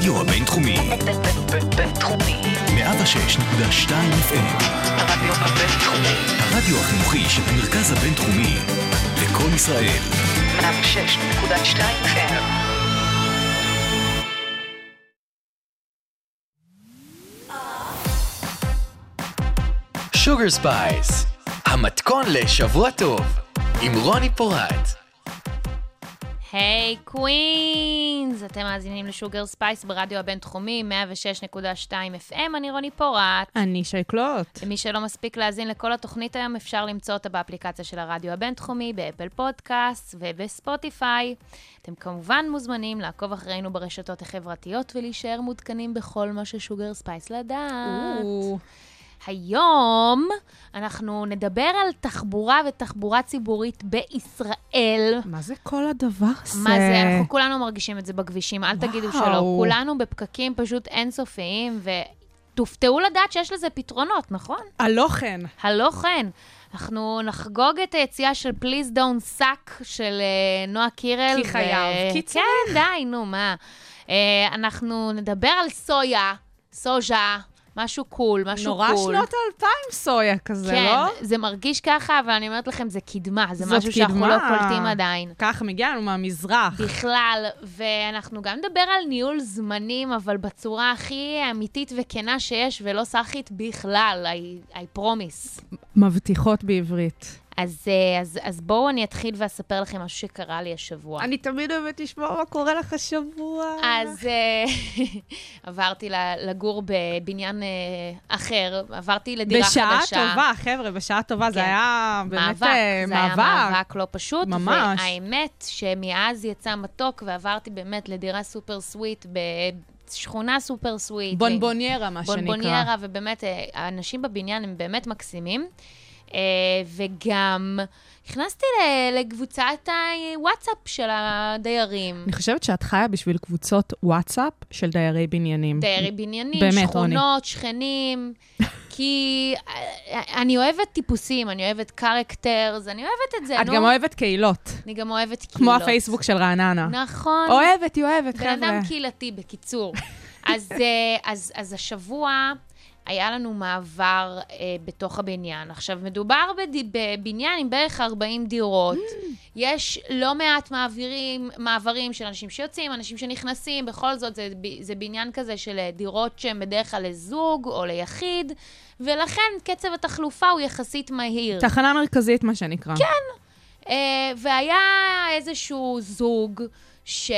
הרדיו הבינתחומי. בינתחומי. 106.2 FM. הרדיו הבינתחומי. הרדיו החינוכי של המרכז הבינתחומי. לקום, ישראל. 106.2 FM. שוגר ספייס, המתכון לשבוע טוב, עם רוני פורט. היי queens, אתם מאזינים לשוגר ספייס ברדיו הבינתחומי, 106.2 FM, אני רוני פורט. אני שי קלוט. למי שלא מספיק להאזין לכל התוכנית היום, אפשר למצוא אותה באפליקציה של הרדיו הבינתחומי, באפל פודקאסט ובספוטיפיי. אתם כמובן מוזמנים לעקוב אחרינו ברשתות החברתיות ולהישאר מעודכנים בכל מה ששוגר ספייס לדעת. היום אנחנו נדבר על תחבורה ותחבורה ציבורית בישראל. מה זה כל הדבר הזה? מה זה? אנחנו כולנו מרגישים את זה בכבישים, אל תגידו וואו. שלא. כולנו בפקקים פשוט אינסופיים, ותופתעו לדעת שיש לזה פתרונות, נכון? הלא כן. הלא כן. אנחנו נחגוג את היציאה של Please Don't Suck של uh, נועה קירל. כי חייב, כי צריך. כן, די, נו, מה. Uh, אנחנו נדבר על סויה, סוז'ה, משהו קול, משהו נורא קול. שנות אלפיים סויה כזה, כן, לא? זה מרגיש ככה, אבל אני אומרת לכם, זה קדמה, זה משהו שאנחנו קדמה. לא קולטים עדיין. ככה מגיע לנו מהמזרח. בכלל, ואנחנו גם נדבר על ניהול זמנים, אבל בצורה הכי אמיתית וכנה שיש, ולא סאחית בכלל, I, I promise. מבטיחות בעברית. אז, אה, אז, אז בואו אני אתחיל ואספר לכם משהו שקרה לי השבוע. אני תמיד אוהבת לשמוע מה קורה לך השבוע. אז אה, עברתי לגור בבניין אה, אחר, עברתי לדירה בשעה חדשה. טובה, חבר'ה, בשעה טובה. זה כן. היה באמת מאבק, אה, זה היה מאבק. מאבק לא פשוט. ממש. והאמת שמאז יצא מתוק ועברתי באמת לדירה סופר סוויט בשכונה סופר סוויט. בונבוניירה, מה שנקרא. בונבוניירה, ובאמת, האנשים בבניין הם באמת מקסימים. אה, וגם נכנסתי ל- לקבוצת הוואטסאפ של הדיירים. אני חושבת שאת חיה בשביל קבוצות וואטסאפ של דיירי בניינים. דיירי בניינים, באמת, שכונות, שכנים. כי אה, אני אוהבת טיפוסים, אני אוהבת קרקטרס, אני אוהבת את זה, את נו. גם אוהבת קהילות. אני גם אוהבת קהילות. כמו הפייסבוק של רעננה. נכון. אוהבת, היא אוהבת, בן חבר'ה. אדם קהילתי, בקיצור. אז, אה, אז, אז השבוע היה לנו מעבר אה, בתוך הבניין. עכשיו, מדובר בד... בבניין עם בערך 40 דירות. יש לא מעט מעבירים, מעברים של אנשים שיוצאים, אנשים שנכנסים, בכל זאת, זה, זה בניין כזה של אה, דירות שהן בדרך כלל לזוג או ליחיד, ולכן קצב התחלופה הוא יחסית מהיר. תחנה מרכזית, מה שנקרא. כן. אה, והיה איזשהו זוג ש...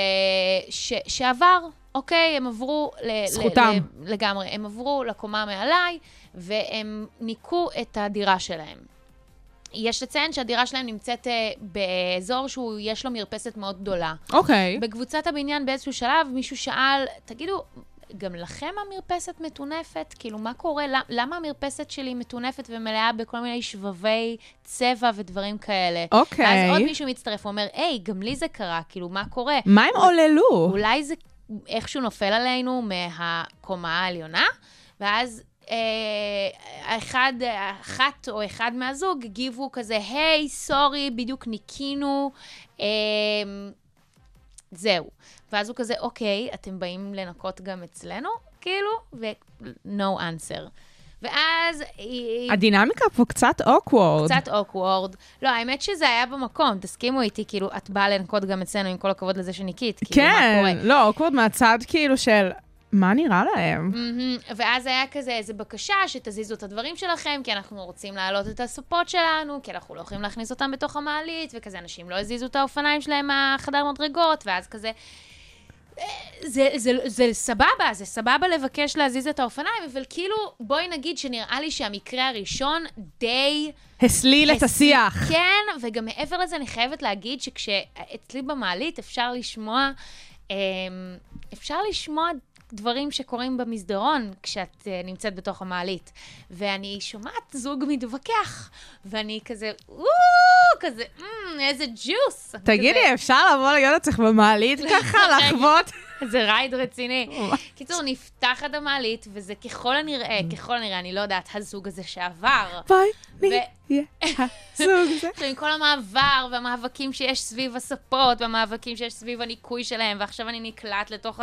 ש... שעבר, אוקיי? הם עברו... ל... זכותם. ל... לגמרי. הם עברו לקומה מעליי, והם ניקו את הדירה שלהם. יש לציין שהדירה שלהם נמצאת אה, באזור שהוא, יש לו מרפסת מאוד גדולה. אוקיי. בקבוצת הבניין באיזשהו שלב מישהו שאל, תגידו, גם לכם המרפסת מטונפת? כאילו, מה קורה? למ- למה המרפסת שלי מטונפת ומלאה בכל מיני שבבי צבע ודברים כאלה? אוקיי. ואז עוד מישהו מצטרף ואומר, היי, גם לי זה קרה, כאילו, מה קורה? מה הם עוללו? אולי זה איכשהו נופל עלינו מהקומה העליונה, ואז אה, אחד, אחת או אחד מהזוג הגיבו כזה, היי, סורי, בדיוק ניקינו, אה, זהו. ואז הוא כזה, אוקיי, אתם באים לנקות גם אצלנו? כאילו, ו-no answer. ואז היא... הדינמיקה פה קצת אוקוורד. קצת אוקוורד. לא, האמת שזה היה במקום, תסכימו איתי, כאילו, את באה לנקות גם אצלנו, עם כל הכבוד לזה שניקית, כאילו, מה כן, קורה? לא, אוקוורד מהצד כאילו של, מה נראה להם? מהמם. ואז היה כזה איזו בקשה שתזיזו את הדברים שלכם, כי אנחנו רוצים להעלות את הספות שלנו, כי אנחנו לא יכולים להכניס אותם בתוך המעלית, וכזה אנשים לא הזיזו את האופניים שלהם מהחדר מדרגות, ואז כזה... אה, זה, זה, זה סבבה, זה סבבה לבקש להזיז את האופניים, אבל כאילו, בואי נגיד שנראה לי שהמקרה הראשון די... הסליל את השיח. כן, וגם מעבר לזה, אני חייבת להגיד שכשאצלי במעלית אפשר לשמוע, אמ, אפשר לשמוע דברים שקורים במסדרון כשאת אה, נמצאת בתוך המעלית. ואני שומעת זוג מתווכח, ואני כזה, וואו, כזה, "מ, איזה ג'וס. תגידי, אפשר לבוא להיות אצלך במעלית ככה, לחוות? זה ride רציני. קיצור, נפתחת המעלית, וזה ככל הנראה, ככל הנראה, אני לא יודעת, הזוג הזה שעבר. ביי, ו- יהיה הזוג זה. עכשיו, עם כל המעבר והמאבקים שיש סביב הספות, והמאבקים שיש סביב הניקוי שלהם, ועכשיו אני נקלט לתוך.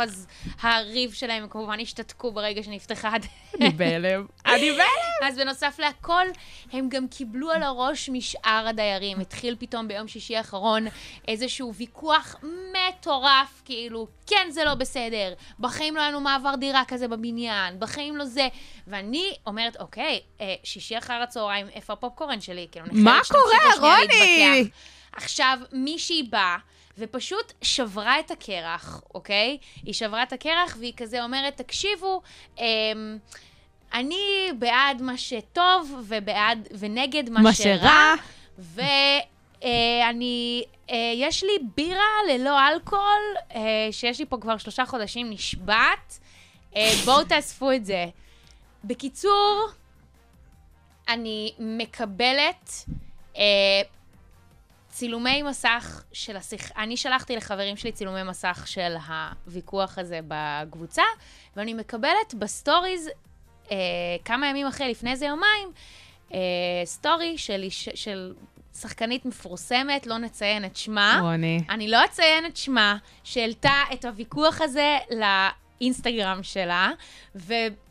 הריב שלהם, הם כמובן השתתקו ברגע שנפתחה הדלת. אני בהלם. אני בהלם. אז בנוסף להכל, הם גם קיבלו על הראש משאר הדיירים. התחיל פתאום ביום שישי האחרון איזשהו ויכוח מטורף, כאילו, כן, זה לא בסדר, בחיים לא היה לנו מעבר דירה כזה בבניין, בחיים לא זה. ואני אומרת, אוקיי, אה, שישי אחר הצהריים, איפה הפופקורן שלי? כאילו, מה קורה, רוני? להתווכח. עכשיו, מישהי באה ופשוט שברה את הקרח, אוקיי? היא שברה את הקרח והיא כזה אומרת, תקשיבו, אמ, אני בעד מה שטוב ובעד, ונגד מה, מה שרע. שרע. ואני, אה, יש לי בירה ללא אלכוהול, אה, שיש לי פה כבר שלושה חודשים נשבעת. אה, בואו תאספו את זה. בקיצור, אני מקבלת אה, צילומי מסך של השיח... אני שלחתי לחברים שלי צילומי מסך של הוויכוח הזה בקבוצה, ואני מקבלת בסטוריז, אה, כמה ימים אחרי, לפני איזה יומיים, אה, סטורי של, של שחקנית מפורסמת, לא נציין את שמה. רוני. אני לא אציין את שמה, שהעלתה את הוויכוח הזה לאינסטגרם שלה,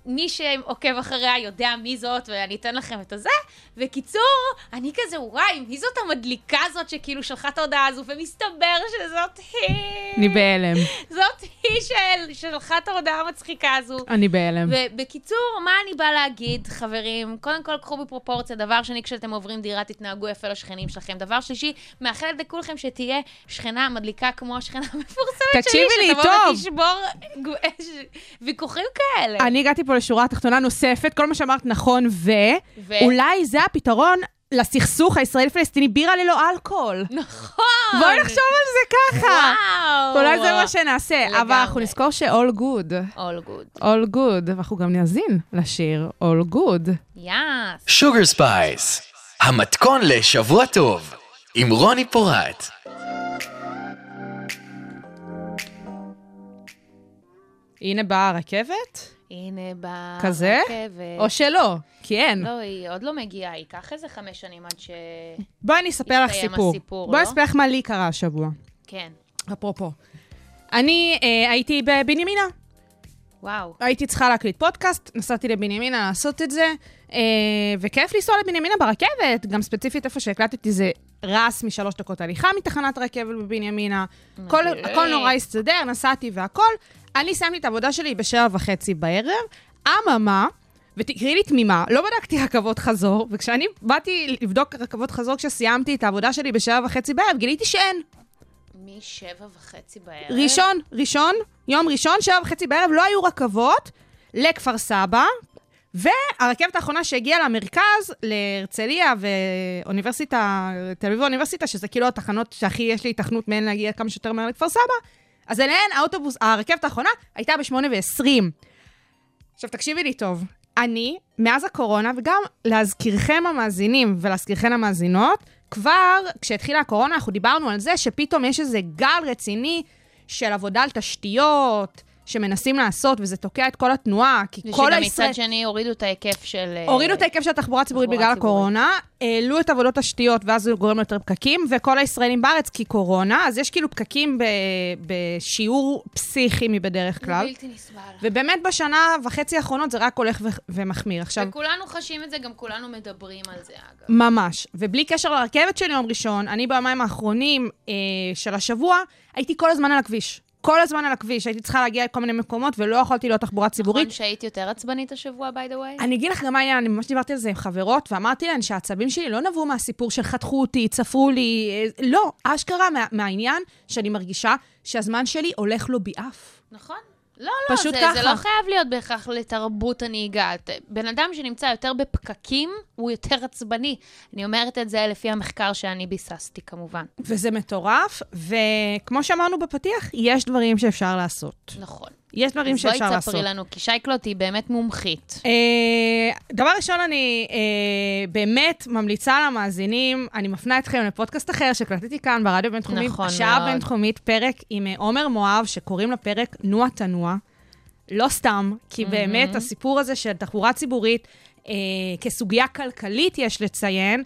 ומי שעוקב אחריה יודע מי זאת, ואני אתן לכם את הזה. וקיצור, אני כזה, וואי, מי זאת המדליקה הזאת שכאילו שלחה את ההודעה הזו, ומסתבר שזאת היא. אני בהלם. זאת היא של, שלחה את ההודעה המצחיקה הזו. אני בהלם. ובקיצור, מה אני באה להגיד, חברים? קודם כל, קחו בפרופורציה. דבר שני, כשאתם עוברים דירה, תתנהגו יפה לשכנים שלכם. דבר שלישי, מאחלת לכולכם שתהיה שכנה מדליקה כמו השכנה המפורסמת שלי, שתבוא. ותשבור ויכוחים כאלה. אני הגעתי פה לשורה התחתונה נוספת, כל מה שאמרת נכון, ו- ואולי זה הפתרון לסכסוך הישראלי-פלסטיני, בירה ללא אלכוהול. נכון. בואי נחשוב על זה ככה. וואו. אולי זה מה שנעשה, אבל לגמרי. אנחנו נזכור ש-all good. All good. all good, ואנחנו גם נאזין לשיר all good. yes. שוגר ספייס, המתכון לשבוע טוב, עם רוני פורט. הנה באה הרכבת, הנה ברכבת. כזה? או שלא, כי אין. לא, היא עוד לא מגיעה, ייקח איזה חמש שנים עד ש... בואי אני אספר לך סיפור. הסיפור, בואי לא? אספר לך מה לי קרה השבוע, כן. אפרופו. אני אה, הייתי בבנימינה, וואו. הייתי צריכה להקליט פודקאסט, נסעתי לבנימינה לעשות את זה, אה, וכיף לנסוע לבנימינה ברכבת, גם ספציפית איפה שהקלטתי זה רס משלוש דקות הליכה מתחנת הרכבת בבנימינה. כל. הכל נורא הסתדר, נסעתי והכל. אני סיימתי את העבודה שלי בשבע וחצי בערב, אממה, ותקראי לי תמימה, לא בדקתי רכבות חזור, וכשאני באתי לבדוק רכבות חזור כשסיימתי את העבודה שלי בשבע וחצי בערב, גיליתי שאין. משבע וחצי בערב. ראשון, ראשון, יום ראשון, שבע וחצי בערב, לא היו רכבות לכפר סבא, והרכבת האחרונה שהגיעה למרכז, להרצליה ואוניברסיטה, תל אביב האוניברסיטה, שזה כאילו התחנות שהכי יש לי התכנות מהן להגיע כמה שיותר מהר לכפר סבא, אז אליהן האוטובוס, הרכבת האחרונה הייתה ב-8 ו-20. עכשיו, תקשיבי לי טוב. אני, מאז הקורונה, וגם להזכירכם המאזינים ולהזכירכן המאזינות, כבר כשהתחילה הקורונה, אנחנו דיברנו על זה שפתאום יש איזה גל רציני של עבודה על תשתיות, שמנסים לעשות, וזה תוקע את כל התנועה, כי כל ושגם הישראל... מצד שני הורידו את ההיקף של... אה, הורידו את ההיקף של התחבורה הציבורית בגלל ציבורית. הקורונה, העלו את עבודות תשתיות, ואז זה גורם ליותר פקקים, וכל הישראלים בארץ כי קורונה, אז יש כאילו פקקים ב- בשיעור פסיכי מבדרך כלל. בלתי נסבל. ובאמת בשנה וחצי האחרונות זה רק הולך ו- ומחמיר. עכשיו, וכולנו חשים את זה, גם כולנו מדברים על זה, אגב. ממש. ובלי קשר לרכבת של יום ראשון, אני ביומיים האחרונים אה, של השבוע, הייתי כל הזמן על הכביש. כל הזמן על הכביש, הייתי צריכה להגיע לכל מיני מקומות ולא יכולתי להיות תחבורה ציבורית. נכון שהיית יותר עצבנית השבוע, by the way? אני אגיד לך גם מה העניין, אני ממש דיברתי על זה עם חברות, ואמרתי להן שהעצבים שלי לא נבעו מהסיפור של חתכו אותי, צפרו לי, אה, לא, אשכרה מה, מהעניין שאני מרגישה שהזמן שלי הולך לו ביעף. נכון. לא, לא, פשוט זה, ככה. זה לא חייב להיות בהכרח לתרבות הנהיגה. בן אדם שנמצא יותר בפקקים, הוא יותר עצבני. אני אומרת את זה לפי המחקר שאני ביססתי, כמובן. וזה מטורף, וכמו שאמרנו בפתיח, יש דברים שאפשר לעשות. נכון. יש דברים אז שאפשר בואי לעשות. תספרי לנו, כי שייקלוט היא באמת מומחית. אה, דבר ראשון, אני אה, באמת ממליצה למאזינים, אני מפנה אתכם לפודקאסט אחר שהקלטתי כאן ברדיו בינתחומי, נכון השעה מאוד. הבינתחומית, פרק עם אה, עומר מואב, שקוראים לפרק נוע תנוע. לא סתם, כי באמת הסיפור הזה של תחבורה ציבורית, כסוגיה כלכלית, יש לציין,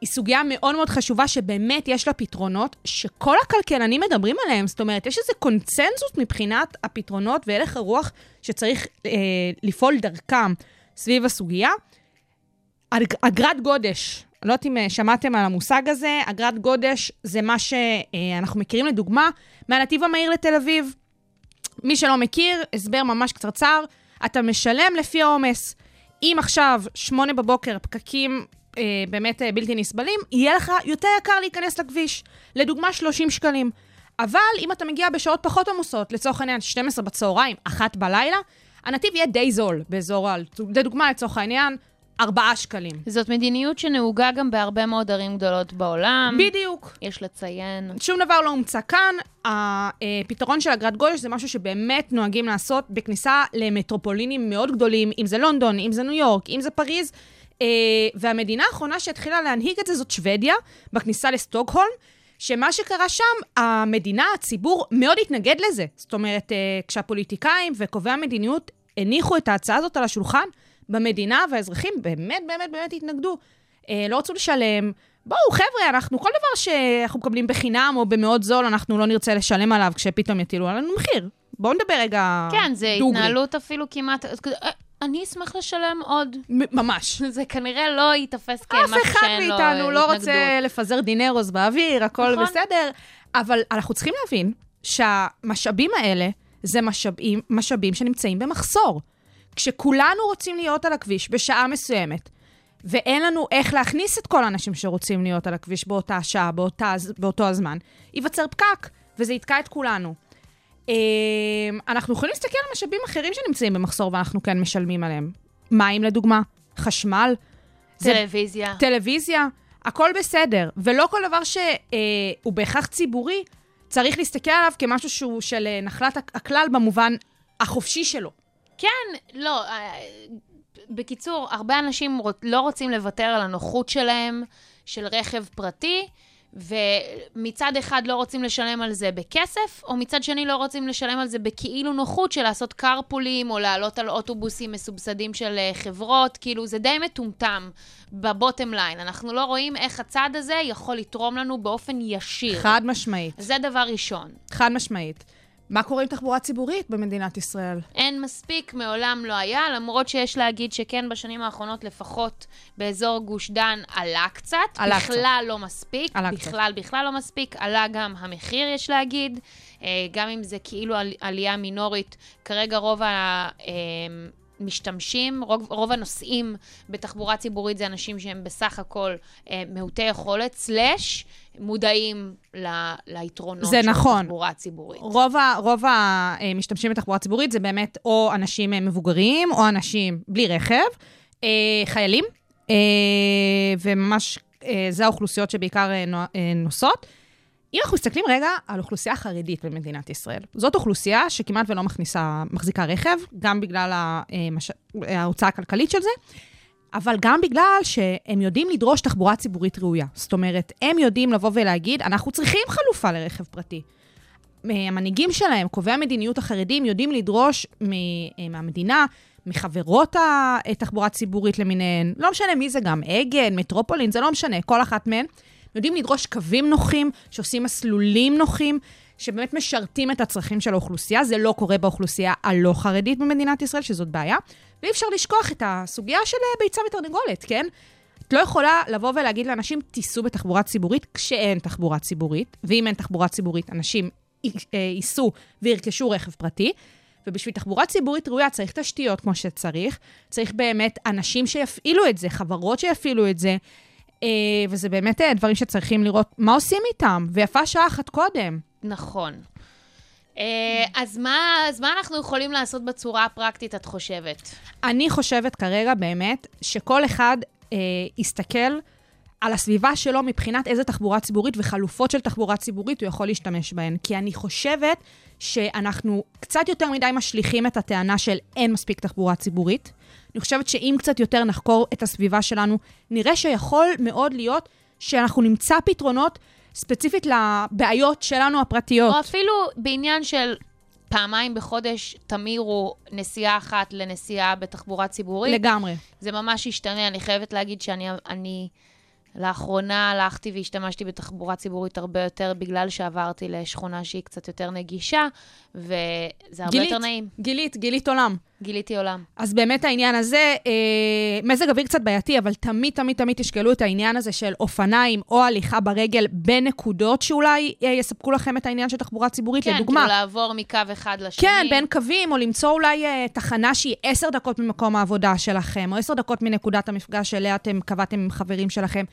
היא סוגיה מאוד מאוד חשובה, שבאמת יש לה פתרונות, שכל הכלכלנים מדברים עליהם. זאת אומרת, יש איזה קונצנזוס מבחינת הפתרונות והלך הרוח שצריך אה, לפעול דרכם סביב הסוגיה. אג- אגרת גודש, לא יודעת אם אה, שמעתם על המושג הזה, אגרת גודש זה מה שאנחנו מכירים לדוגמה מהנתיב המהיר לתל אביב. מי שלא מכיר, הסבר ממש קצרצר, אתה משלם לפי העומס. אם עכשיו, שמונה בבוקר, פקקים אה, באמת אה, בלתי נסבלים, יהיה לך יותר יקר להיכנס לכביש. לדוגמה, 30 שקלים. אבל אם אתה מגיע בשעות פחות עמוסות, לצורך העניין 12 בצהריים, אחת בלילה, הנתיב יהיה די זול באזור ה... לדוגמה, לצורך העניין, 4 שקלים. זאת מדיניות שנהוגה גם בהרבה מאוד ערים גדולות בעולם. בדיוק. יש לציין. שום דבר לא הומצא כאן. הפתרון של אגרת גודש זה משהו שבאמת נוהגים לעשות בכניסה למטרופולינים מאוד גדולים, אם זה לונדון, אם זה ניו יורק, אם זה פריז. אה, והמדינה האחרונה שהתחילה להנהיג את זה זאת שוודיה, בכניסה לסטוקהולם, שמה שקרה שם, המדינה, הציבור, מאוד התנגד לזה. זאת אומרת, אה, כשהפוליטיקאים וקובעי המדיניות הניחו את ההצעה הזאת על השולחן, במדינה והאזרחים באמת באמת באמת התנגדו. אה, לא רצו לשלם. בואו, חבר'ה, אנחנו, כל דבר שאנחנו מקבלים בחינם או במאוד זול, אנחנו לא נרצה לשלם עליו כשפתאום יטילו עלינו מחיר. בואו נדבר רגע כן, זה דוגרי. התנהלות אפילו כמעט... "אה, אני אשמח לשלם עוד. ממש. זה כנראה לא ייתפס אף כמשהו אחד שאין לו מאיתנו לא התנגדות. רוצה לפזר דינרוס באוויר, הכל נכון. בסדר, אבל אנחנו צריכים להבין שהמשאבים האלה זה משאבים, משאבים שנמצאים במחסור. כשכולנו רוצים להיות על הכביש בשעה מסוימת, ואין לנו איך להכניס את כל האנשים שרוצים להיות על הכביש באותה שעה, באותה, באותו הזמן, ייווצר פקק, וזה יתקע את כולנו. אה, אנחנו יכולים להסתכל על משאבים אחרים שנמצאים במחסור ואנחנו כן משלמים עליהם. מים לדוגמה, חשמל, זה- טלוויזיה. טלוויזיה, הכל בסדר. ולא כל דבר שהוא בהכרח ציבורי, צריך להסתכל עליו כמשהו שהוא של אה, נחלת הכ- הכלל במובן החופשי שלו. כן, לא, אה, בקיצור, הרבה אנשים לא רוצים לוותר על הנוחות שלהם, של רכב פרטי, ומצד אחד לא רוצים לשלם על זה בכסף, או מצד שני לא רוצים לשלם על זה בכאילו נוחות של לעשות קרפולים, או לעלות על אוטובוסים מסובסדים של אה, חברות, כאילו זה די מטומטם בבוטם ליין. אנחנו לא רואים איך הצעד הזה יכול לתרום לנו באופן ישיר. חד משמעית. זה דבר ראשון. חד משמעית. מה קורה עם תחבורה ציבורית במדינת ישראל? אין מספיק, מעולם לא היה, למרות שיש להגיד שכן בשנים האחרונות לפחות באזור גוש דן עלה קצת. עלה בכלל לא מספיק. עלה קצת. בכלל, בכלל לא מספיק. עלה גם המחיר, יש להגיד. אה, גם אם זה כאילו על, עלייה מינורית, כרגע רוב המשתמשים, רוב, רוב הנוסעים בתחבורה ציבורית זה אנשים שהם בסך הכל אה, מעוטי יכולת, סלאש מודעים ל, ליתרונות זה של נכון. התחבורה הציבורית. רוב, ה, רוב המשתמשים בתחבורה ציבורית זה באמת או אנשים אה, מבוגרים, או אנשים בלי רכב, אה, חיילים, אה, וממש אה, זה האוכלוסיות שבעיקר אה, אה, נוסעות. אם אנחנו מסתכלים רגע על אוכלוסייה חרדית במדינת ישראל, זאת אוכלוסייה שכמעט ולא מכניסה, מחזיקה רכב, גם בגלל המש... ההוצאה הכלכלית של זה, אבל גם בגלל שהם יודעים לדרוש תחבורה ציבורית ראויה. זאת אומרת, הם יודעים לבוא ולהגיד, אנחנו צריכים חלופה לרכב פרטי. המנהיגים שלהם, קובעי המדיניות החרדים, יודעים לדרוש מ- מהמדינה, מחברות התחבורה הציבורית למיניהן, לא משנה מי זה גם, אגד, מטרופולין, זה לא משנה, כל אחת מהן, יודעים לדרוש קווים נוחים, שעושים מסלולים נוחים, שבאמת משרתים את הצרכים של האוכלוסייה. זה לא קורה באוכלוסייה הלא חרדית במדינת ישראל, שזאת בעיה. ואי אפשר לשכוח את הסוגיה של אה, ביצה ותרנגולת, כן? את לא יכולה לבוא ולהגיד לאנשים, תיסעו בתחבורה ציבורית כשאין תחבורה ציבורית, ואם אין תחבורה ציבורית, אנשים אה, ייסעו וירכשו רכב פרטי. ובשביל תחבורה ציבורית ראויה צריך תשתיות כמו שצריך, צריך באמת אנשים שיפעילו את זה, חברות שיפעילו את זה, אה, וזה באמת דברים שצריכים לראות מה עושים איתם, ויפה שעה אחת קודם. נכון. אה, אז מה, אז מה אנחנו יכולים לעשות בצורה הפרקטית, את חושבת? אני חושבת כרגע באמת שכל אחד אה, יסתכל על הסביבה שלו מבחינת איזה תחבורה ציבורית וחלופות של תחבורה ציבורית הוא יכול להשתמש בהן. כי אני חושבת שאנחנו קצת יותר מדי משליכים את הטענה של אין מספיק תחבורה ציבורית. אני חושבת שאם קצת יותר נחקור את הסביבה שלנו, נראה שיכול מאוד להיות שאנחנו נמצא פתרונות ספציפית לבעיות שלנו הפרטיות. או אפילו בעניין של פעמיים בחודש תמירו נסיעה אחת לנסיעה בתחבורה ציבורית. לגמרי. זה ממש ישתנה. אני חייבת להגיד שאני אני לאחרונה הלכתי והשתמשתי בתחבורה ציבורית הרבה יותר בגלל שעברתי לשכונה שהיא קצת יותר נגישה, וזה הרבה גילית, יותר נעים. גילית, גילית עולם. גיליתי עולם. אז באמת העניין הזה, אה, מזג אוויר קצת בעייתי, אבל תמיד, תמיד, תמיד תשקלו את העניין הזה של אופניים או הליכה ברגל בנקודות שאולי אה, יספקו לכם את העניין של תחבורה ציבורית, כן, לדוגמה. כאילו לעבור מקו אחד לשני. כן, בין קווים, או למצוא אולי אה, תחנה שהיא עשר דקות ממקום העבודה שלכם, או עשר דקות מנקודת המפגש שאליה אתם קבעתם עם חברים שלכם.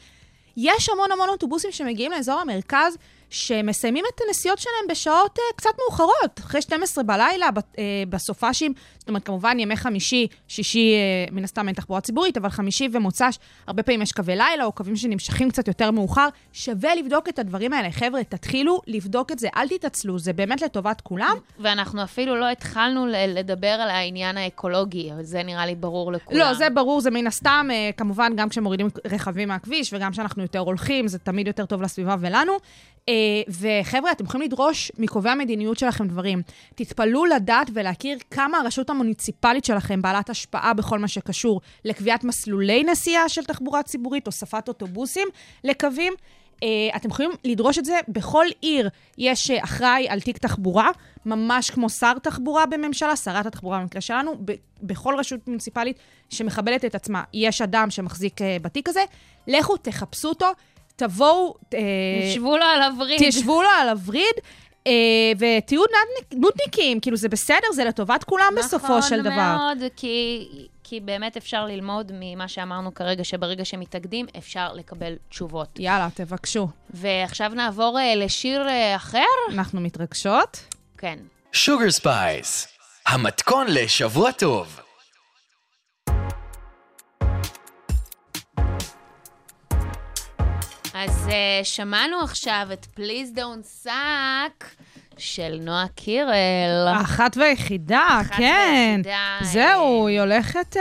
יש המון המון אוטובוסים שמגיעים לאזור המרכז, שמסיימים את הנסיעות שלהם בשעות uh, קצת מאוחרות, אחרי 12 בלילה, ב- uh, בסופאשים. זאת אומרת, כמובן, ימי חמישי, שישי, uh, מן הסתם אין תחבורה ציבורית, אבל חמישי ומוצ"ש, הרבה פעמים יש קווי לילה, או קווים שנמשכים קצת יותר מאוחר. שווה לבדוק את הדברים האלה. חבר'ה, תתחילו לבדוק את זה, אל תתעצלו, זה באמת לטובת כולם. ואנחנו אפילו לא התחלנו לדבר על העניין האקולוגי, אבל זה נראה לי ברור לכולם. לא, זה ברור, זה מן הסתם, אה, כמובן, גם כשמורידים רכבים מהכביש וגם כשאנחנו יותר הולכים, זה תמיד יותר טוב לסביבה ולנו. אה, וחבר'ה, אתם יכולים לדרוש מקובעי המדיניות שלכם דברים. תתפלאו לדעת ולהכיר כמה הרשות המוניציפלית שלכם בעלת השפעה בכל מה שקשור לקביעת מסלולי נסיעה של תחבורה ציבורית, הוספת אוטובוסים לקווים. אה, אתם יכולים לדרוש את זה בכל עיר. יש אה, אחראי על תיק תחבורה, ממש כמו שר תחבורה בממשלה, שרת התחבורה במקרה שלנו, ב- בכל רשות מוניציפלית שמכבדת את עצמה, יש אדם שמחזיק אה, בתיק הזה. לכו, תחפשו אותו, תבואו, ישבו לו על הווריד. תשבו לו על הווריד. אה, ותהיו נודניק- נודניקים, כאילו זה בסדר, זה לטובת כולם בסופו של דבר. נכון מאוד, כי, כי באמת אפשר ללמוד ממה שאמרנו כרגע, שברגע שמתאגדים, אפשר לקבל תשובות. יאללה, תבקשו. ועכשיו נעבור אה, לשיר אה, אחר? אנחנו מתרגשות. כן. שוגר ספייס, המתכון לשבוע טוב. אז uh, שמענו עכשיו את Please Don't Suck של נועה קירל. האחת והיחידה, אחת כן. והיחידה, זהו, היא הולכת...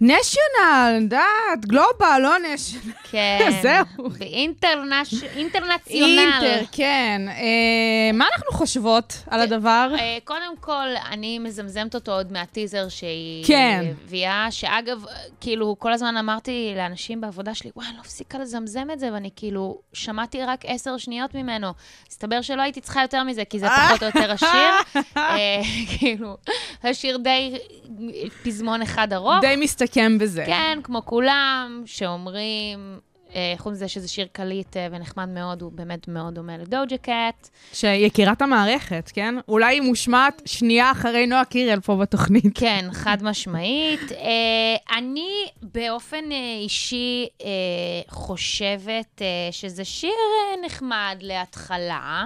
נשיונל, יודעת, גלובל, לא נשיונל. כן. זהו. אינטרנציונל. אינטר, כן. אה, מה אנחנו חושבות על הדבר? אה, קודם כל, אני מזמזמת אותו עוד מהטיזר שהיא כן. הביאה, שאגב, כאילו, כל הזמן אמרתי לאנשים בעבודה שלי, וואי, אני לא מפסיקה לזמזם את זה, ואני כאילו, שמעתי רק עשר שניות ממנו. הסתבר שלא הייתי צריכה יותר מזה, כי זה פחות או יותר השיר. אה, כאילו, השיר די פזמון אחד ארוך. די מסתכם בזה. כן, כמו כולם, שאומרים, אה, חוץ מזה שזה שיר קליט אה, ונחמד מאוד, הוא באמת מאוד דומה לדוג'ה קאט. שיקירת המערכת, כן? אולי היא מושמעת שנייה אחרי נועה קירל פה בתוכנית. כן, חד משמעית. אה, אני באופן אישי חושבת שזה שיר נחמד להתחלה.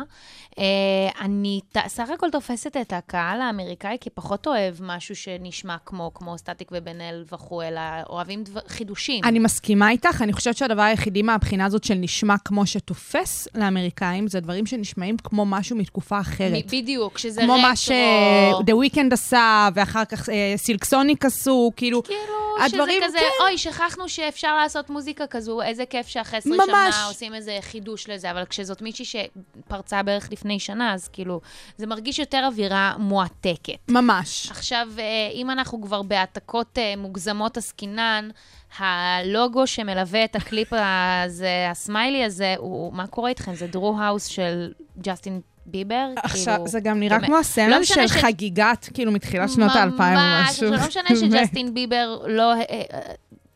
אה, אני סך הכל תופסת את הקהל האמריקאי כפחות אוהב משהו שנשמע כמו, כמו סטטיק ובן אל וכו', אלא אוהבים דבר, חידושים. אני מסכימה איתך, אני חושבת שהדבר היחידי מהבחינה הזאת של נשמע כמו שתופס לאמריקאים, זה דברים שנשמעים כמו משהו מתקופה אחרת. בדיוק, שזה כמו רטרו. מה ש-The Weeknd עשה, ואחר כך אה, סילקסוניק עשו, כאילו, כאילו, הדברים, שזה כזה, כן. אוי, שכחנו שאפשר לעשות מוזיקה כזו, איזה כיף שאחרי 20 ממש. שנה עושים איזה חידוש לזה, אבל כשזאת מישהי שפרצה בערך לפני שנה, אז כאילו, זה מרגיש יותר אווירה מועתקת. ממש. עכשיו, אה, אם אנחנו כבר בהעתקות אה, מוגזמות עסקינן, הלוגו שמלווה את הקליפ הזה, הסמיילי הזה, הוא, מה קורה איתכם? זה Drew House של ג'סטין ביבר? עכשיו, כאילו, זה גם נראה. כמו לא הסמל משנה של חגיגת, כאילו, מתחילת שנות האלפיים או משהו. ממש, לא משנה שג'סטין ביבר לא אה,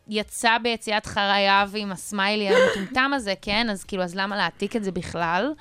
יצא ביציאת חייו עם הסמיילי המטומטם הזה, כן? אז כאילו, אז למה להעתיק את זה בכלל?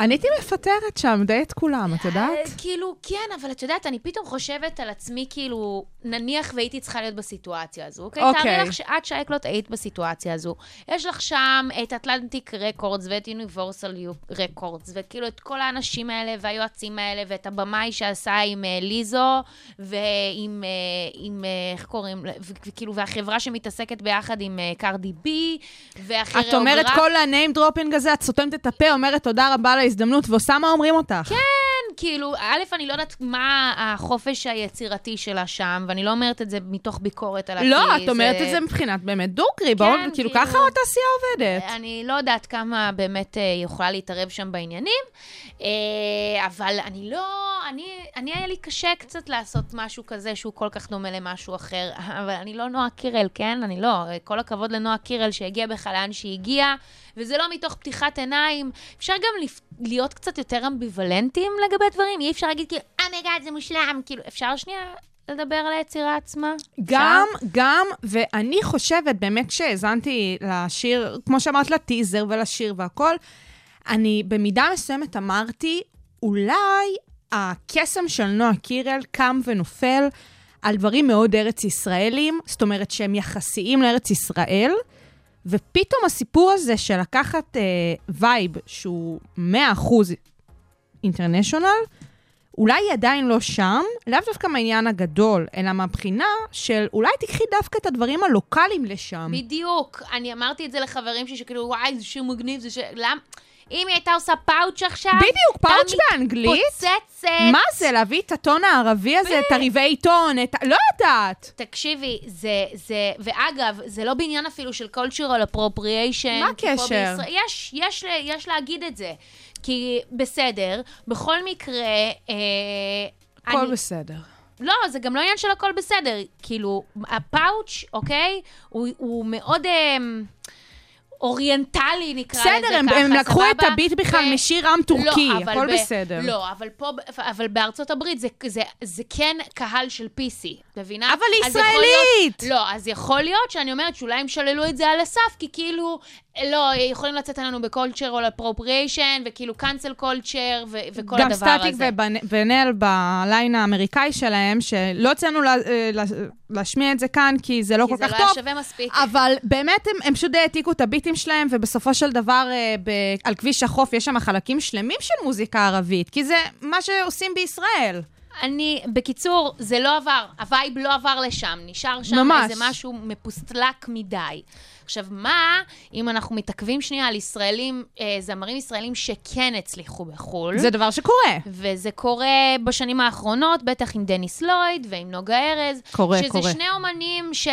אני הייתי מפטרת שם די את כולם, את יודעת? אה, כאילו, כן, אבל את יודעת, אני פתאום חושבת על עצמי, כאילו, נניח והייתי צריכה להיות בסיטואציה הזו, אוקיי? אוקיי. תארי לך שאת, שייקלוט, היית בסיטואציה הזו. יש לך שם את אטלנטיק רקורדס ואת יוניברסל רקורדס, וכאילו את כל האנשים האלה והיועצים האלה, ואת הבמאי שעשה עם אה, ליזו, ועם, אה, עם, אה, איך קוראים? וכאילו, והחברה שמתעסקת ביחד עם קרדי בי, והכירוגרף. את אומרת כל ה-name dropping הזה, את סותמת את הפה, אומרת תודה רבה על ההזדמנות, ועושה מה אומרים אותך. כן, כאילו, א', אני לא יודעת מה החופש היצירתי שלה שם, ואני לא אומרת את זה מתוך ביקורת על לא, הכלי, את אומרת את זה מבחינת באמת דוגרי, בואו, כאילו כאילו- ככה התעשייה עובדת. אני לא יודעת כמה באמת אה, היא יכולה להתערב שם בעניינים, אה, אבל אני לא, אני, אני היה לי קשה קצת לעשות משהו כזה שהוא כל כך דומה למשהו אחר, אבל אני לא נועה קירל, כן? אני לא. כל הכבוד לנועה קירל שהגיעה בכלל לאן שהיא הגיעה, וזה לא מתוך פתיחת עיניים. אפשר גם. להיות קצת יותר אמביוולנטיים לגבי דברים, אי אפשר להגיד כאילו, oh my god, זה מושלם, כאילו, אפשר שנייה לדבר על היצירה עצמה? גם, גם, ואני חושבת, באמת כשהאזנתי לשיר, כמו שאמרת, לטיזר ולשיר והכל, אני במידה מסוימת אמרתי, אולי הקסם של נועה קירל קם ונופל על דברים מאוד ארץ-ישראלים, זאת אומרת שהם יחסיים לארץ ישראל, ופתאום הסיפור הזה של לקחת אה, vibe שהוא 100% international, אולי היא עדיין לא שם, לאו דווקא מהעניין הגדול, אלא מהבחינה של אולי תיקחי דווקא את הדברים הלוקאליים לשם. בדיוק. אני אמרתי את זה לחברים שלי, שכאילו, וואי, זה שיר מגניב, זה שיר... למה? אם היא הייתה עושה פאוץ' עכשיו... בדיוק, פאוץ' באנגלית? מתפוצצת. מה זה, להביא את הטון הערבי הזה, את הרבעי עיתון, את ה... לא יודעת. תקשיבי, זה, זה, ואגב, זה לא בעניין אפילו של cultural appropriation. מה הקשר? בישראל, יש, יש, יש להגיד את זה. כי בסדר, בכל מקרה, אה, הכל אני, בסדר. לא, זה גם לא עניין של הכל בסדר. כאילו, הפאוץ', אוקיי? הוא, הוא מאוד אה, אוריינטלי, נקרא לזה בסדר, הם, ככה, הם לקחו את סבבה? הביט בכלל ו- משיר עם טורקי, לא, הכל ב- בסדר. לא, אבל פה, אבל בארצות הברית זה, זה, זה כן קהל של PC, את מבינה? אבל ישראלית! להיות, לא, אז יכול להיות שאני אומרת שאולי הם שללו את זה על הסף, כי כאילו, לא, יכולים לצאת עלינו ב-cultural appropriation, וכאילו cancel culture, ו- וכל גם הדבר סטטיק הזה. ובן אל בליין האמריקאי שלהם, שלא יצאנו לה, אה, לה, להשמיע את זה כאן, כי זה לא כי כל זה כך לא טוב. היה שווה מספיק. אבל באמת הם, הם פשוט העתיקו את הביטים שלהם, ובסופו של דבר אה, ב, על כביש החוף יש שם חלקים שלמים של מוזיקה ערבית, כי זה מה שעושים בישראל. אני, בקיצור, זה לא עבר, ה vibe לא עבר לשם, נשאר שם ממש. איזה משהו מפוסטלק מדי. עכשיו, מה אם אנחנו מתעכבים שנייה על ישראלים, אה, זמרים ישראלים שכן הצליחו בחו"ל? זה דבר שקורה. וזה קורה בשנים האחרונות, בטח עם דניס לויד ועם נוגה ארז. קורה, שזה קורה. שזה שני אומנים ש...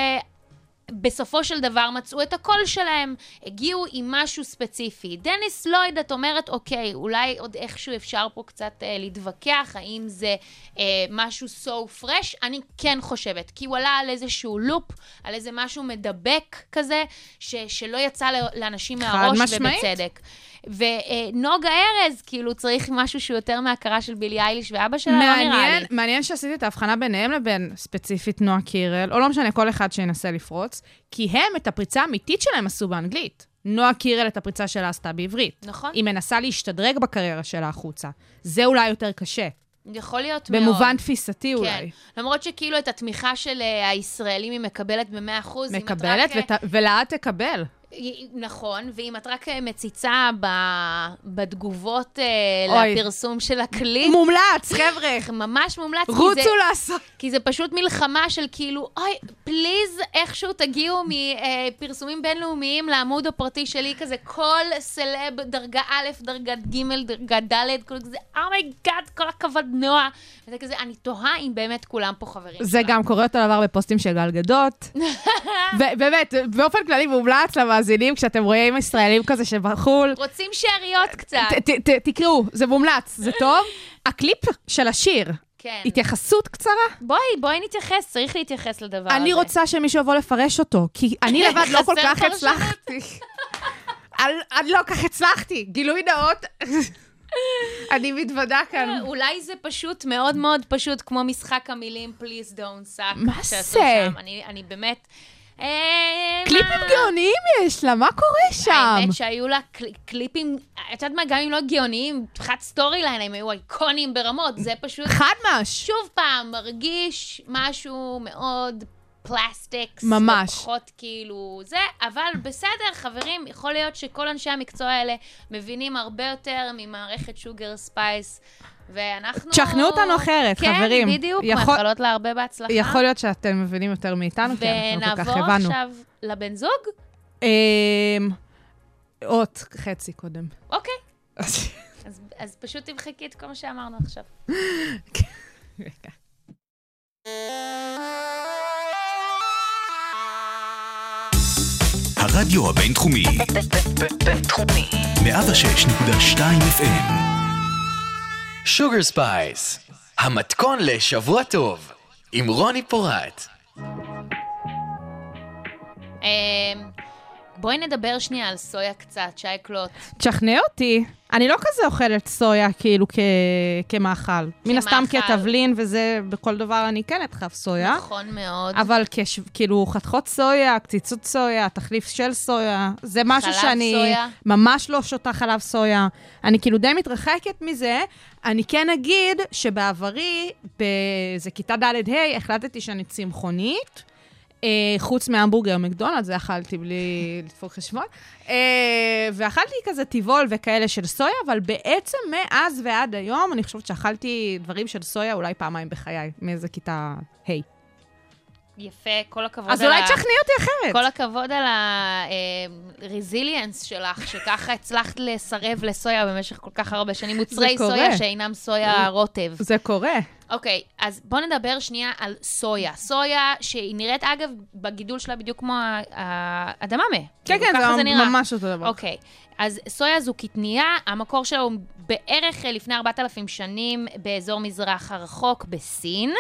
בסופו של דבר מצאו את הקול שלהם, הגיעו עם משהו ספציפי. דניס לויד, את אומרת, אוקיי, אולי עוד איכשהו אפשר פה קצת אה, להתווכח, האם זה אה, משהו so fresh? אני כן חושבת, כי הוא עלה על איזשהו לופ, על איזה משהו מדבק כזה, ש, שלא יצא לאנשים מהראש, משמעית. ובצדק. ונוגה ארז, כאילו, צריך משהו שהוא יותר מהכרה של בילי אייליש ואבא שלה, לא נראה לי. מעניין, מעניין שעשיתי את ההבחנה ביניהם לבין ספציפית נועה קירל, או לא משנה, כל אחד שינסה לפרוץ, כי הם את הפריצה האמיתית שלהם עשו באנגלית. נועה קירל את הפריצה שלה עשתה בעברית. נכון. היא מנסה להשתדרג בקריירה שלה החוצה. זה אולי יותר קשה. יכול להיות מאוד. במובן תפיסתי כן. אולי. למרות שכאילו את התמיכה של אה, הישראלים היא מקבלת ב-100%. אם את מקבלת, רק, אה, ולאט תקבל. נכון, ואם את רק אה, מציצה ב- בתגובות אה, אוי. לפרסום של הקליפ, מומלץ, חבר'ה. ממש מומלץ, כי זה, רוצו לעשות. כי זה פשוט מלחמה של כאילו, אוי, פליז, איכשהו תגיעו מפרסומים בינלאומיים לעמוד הפרטי שלי, כזה כל סלב, דרגה א', דרגה ג', דרגה ד', כל כזה, oh my god, כל הכבוד, נועה. וזה כזה, אני תוהה אם באמת כולם פה חברים זה שלה. גם קורה אותו דבר בפוסטים של גל גדות. ובאמת, באופן כללי מומלץ למאזינים, כשאתם רואים ישראלים כזה שבחו"ל, רוצים שאריות קצת. תקראו, זה מומלץ, זה טוב. הקליפ של השיר, כן. התייחסות קצרה. בואי, בואי נתייחס, צריך להתייחס לדבר הזה. אני רוצה שמישהו יבוא לפרש אותו, כי אני לבד לא כל כך. הצלחתי. אני לא כל כך הצלחתי, גילוי נאות. אני מתוודה כאן. אולי זה פשוט מאוד מאוד פשוט, כמו משחק המילים Please Don't Suck. מה זה? אני באמת... אה, קליפים? גאוניים יש לה, מה קורה שם? האמת שהיו לה קל, קליפים, את יודעת מה, גם אם לא גאוניים, מבחינת story line, הם היו איקוניים ברמות, זה פשוט, חד מש. שוב פעם, מרגיש משהו מאוד plastics. ממש. ופחות כאילו זה, אבל בסדר, חברים, יכול להיות שכל אנשי המקצוע האלה מבינים הרבה יותר ממערכת שוגר ספייס, ואנחנו... תשכנעו אותנו אחרת, חברים. כן, בדיוק, יכול- מאחלות לה הרבה בהצלחה. יכול להיות שאתם מבינים יותר מאיתנו, כי אנחנו לא כל כך ונעבור הבנו. עכשיו לבן זוג? אמ, אות חצי קודם. אוקיי. אז, אז פשוט תמחקי את כל מה שאמרנו עכשיו. הרדיו הבינתחומי, בינתחומי. 106.2 FM. שוגר ספייס, המתכון לשבוע טוב, עם רוני פורט. בואי נדבר שנייה על סויה קצת, שייקלוט. תשכנע אותי. אני לא כזה אוכלת סויה, כאילו, כ... כמאכל. מן הסתם כמאכל. כתבלין וזה, בכל דבר אני כן אדחף סויה. נכון מאוד. אבל כש... כאילו, חתכות סויה, קציצות סויה, תחליף של סויה, זה משהו חלב שאני סויה? ממש לא שותה חלב סויה. אני כאילו די מתרחקת מזה. אני כן אגיד שבעברי, באיזה כיתה ד'-ה', החלטתי שאני צמחונית. אה, חוץ מהמבורגר מקדונלד, זה אכלתי בלי לדפוק חשבון. אה, ואכלתי כזה טבעול וכאלה של סויה, אבל בעצם מאז ועד היום, אני חושבת שאכלתי דברים של סויה אולי פעמיים בחיי, מאיזה כיתה ה'. יפה, כל הכבוד אז על אולי ה- תשכנעי אותי אחרת. כל הכבוד על ה-resilience שלך, שככה הצלחת לסרב לסויה במשך כל כך הרבה שנים, מוצרי. סויה שאינם סויה רוטב. זה קורה. אוקיי, אז בואו נדבר שנייה על סויה. סויה, שהיא נראית, אגב, בגידול שלה בדיוק כמו האדממה. כן, כאילו, כן, זה נראה. ממש אותו דבר. אוקיי, אז סויה זו קטנייה, המקור שלה הוא בערך אה, לפני 4,000 שנים באזור מזרח הרחוק בסין.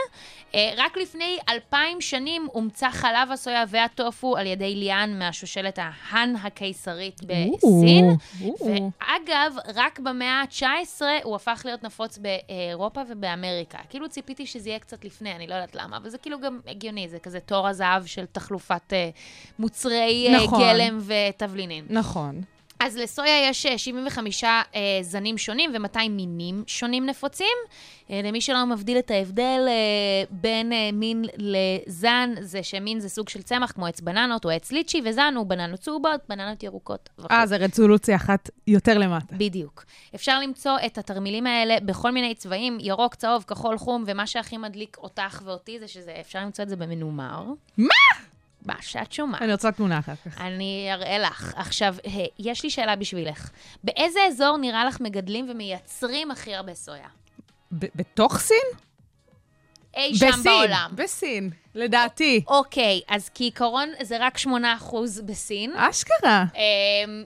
אה, רק לפני 2,000 שנים הומצא חלב הסויה והטופו על ידי ליאן מהשושלת ההאן הקיסרית בסין. או, או. ואגב, רק במאה ה-19 הוא הפך להיות נפוץ באירופה ובאמריקה. כאילו ציפיתי שזה יהיה קצת לפני, אני לא יודעת למה, אבל זה כאילו גם הגיוני, זה כזה תור הזהב של תחלופת אה, מוצרי נכון. גלם ותבלינים. נכון. אז לסויה יש אה, 75 אה, זנים שונים ו-200 מינים שונים נפוצים. אה, למי שלא מבדיל את ההבדל אה, בין אה, מין לזן, זה שמין זה סוג של צמח כמו עץ בננות או עץ ליצ'י, וזן הוא בננות צהובות, בננות ירוקות. וכו'. אה, זה רזולוציה אחת יותר למטה. בדיוק. אפשר למצוא את התרמילים האלה בכל מיני צבעים, ירוק, צהוב, כחול, חום, ומה שהכי מדליק אותך ואותי זה שזה, אפשר למצוא את זה במנומר. מה? מה שאת שומעת. אני רוצה תמונה אחר כך. אני אראה לך. עכשיו, אה, יש לי שאלה בשבילך. באיזה אזור נראה לך מגדלים ומייצרים הכי הרבה סויה? בתוך סין? אי שם בעולם. בסין, לדעתי. אוקיי, אז כעיקרון זה רק 8% בסין. אשכרה. אה,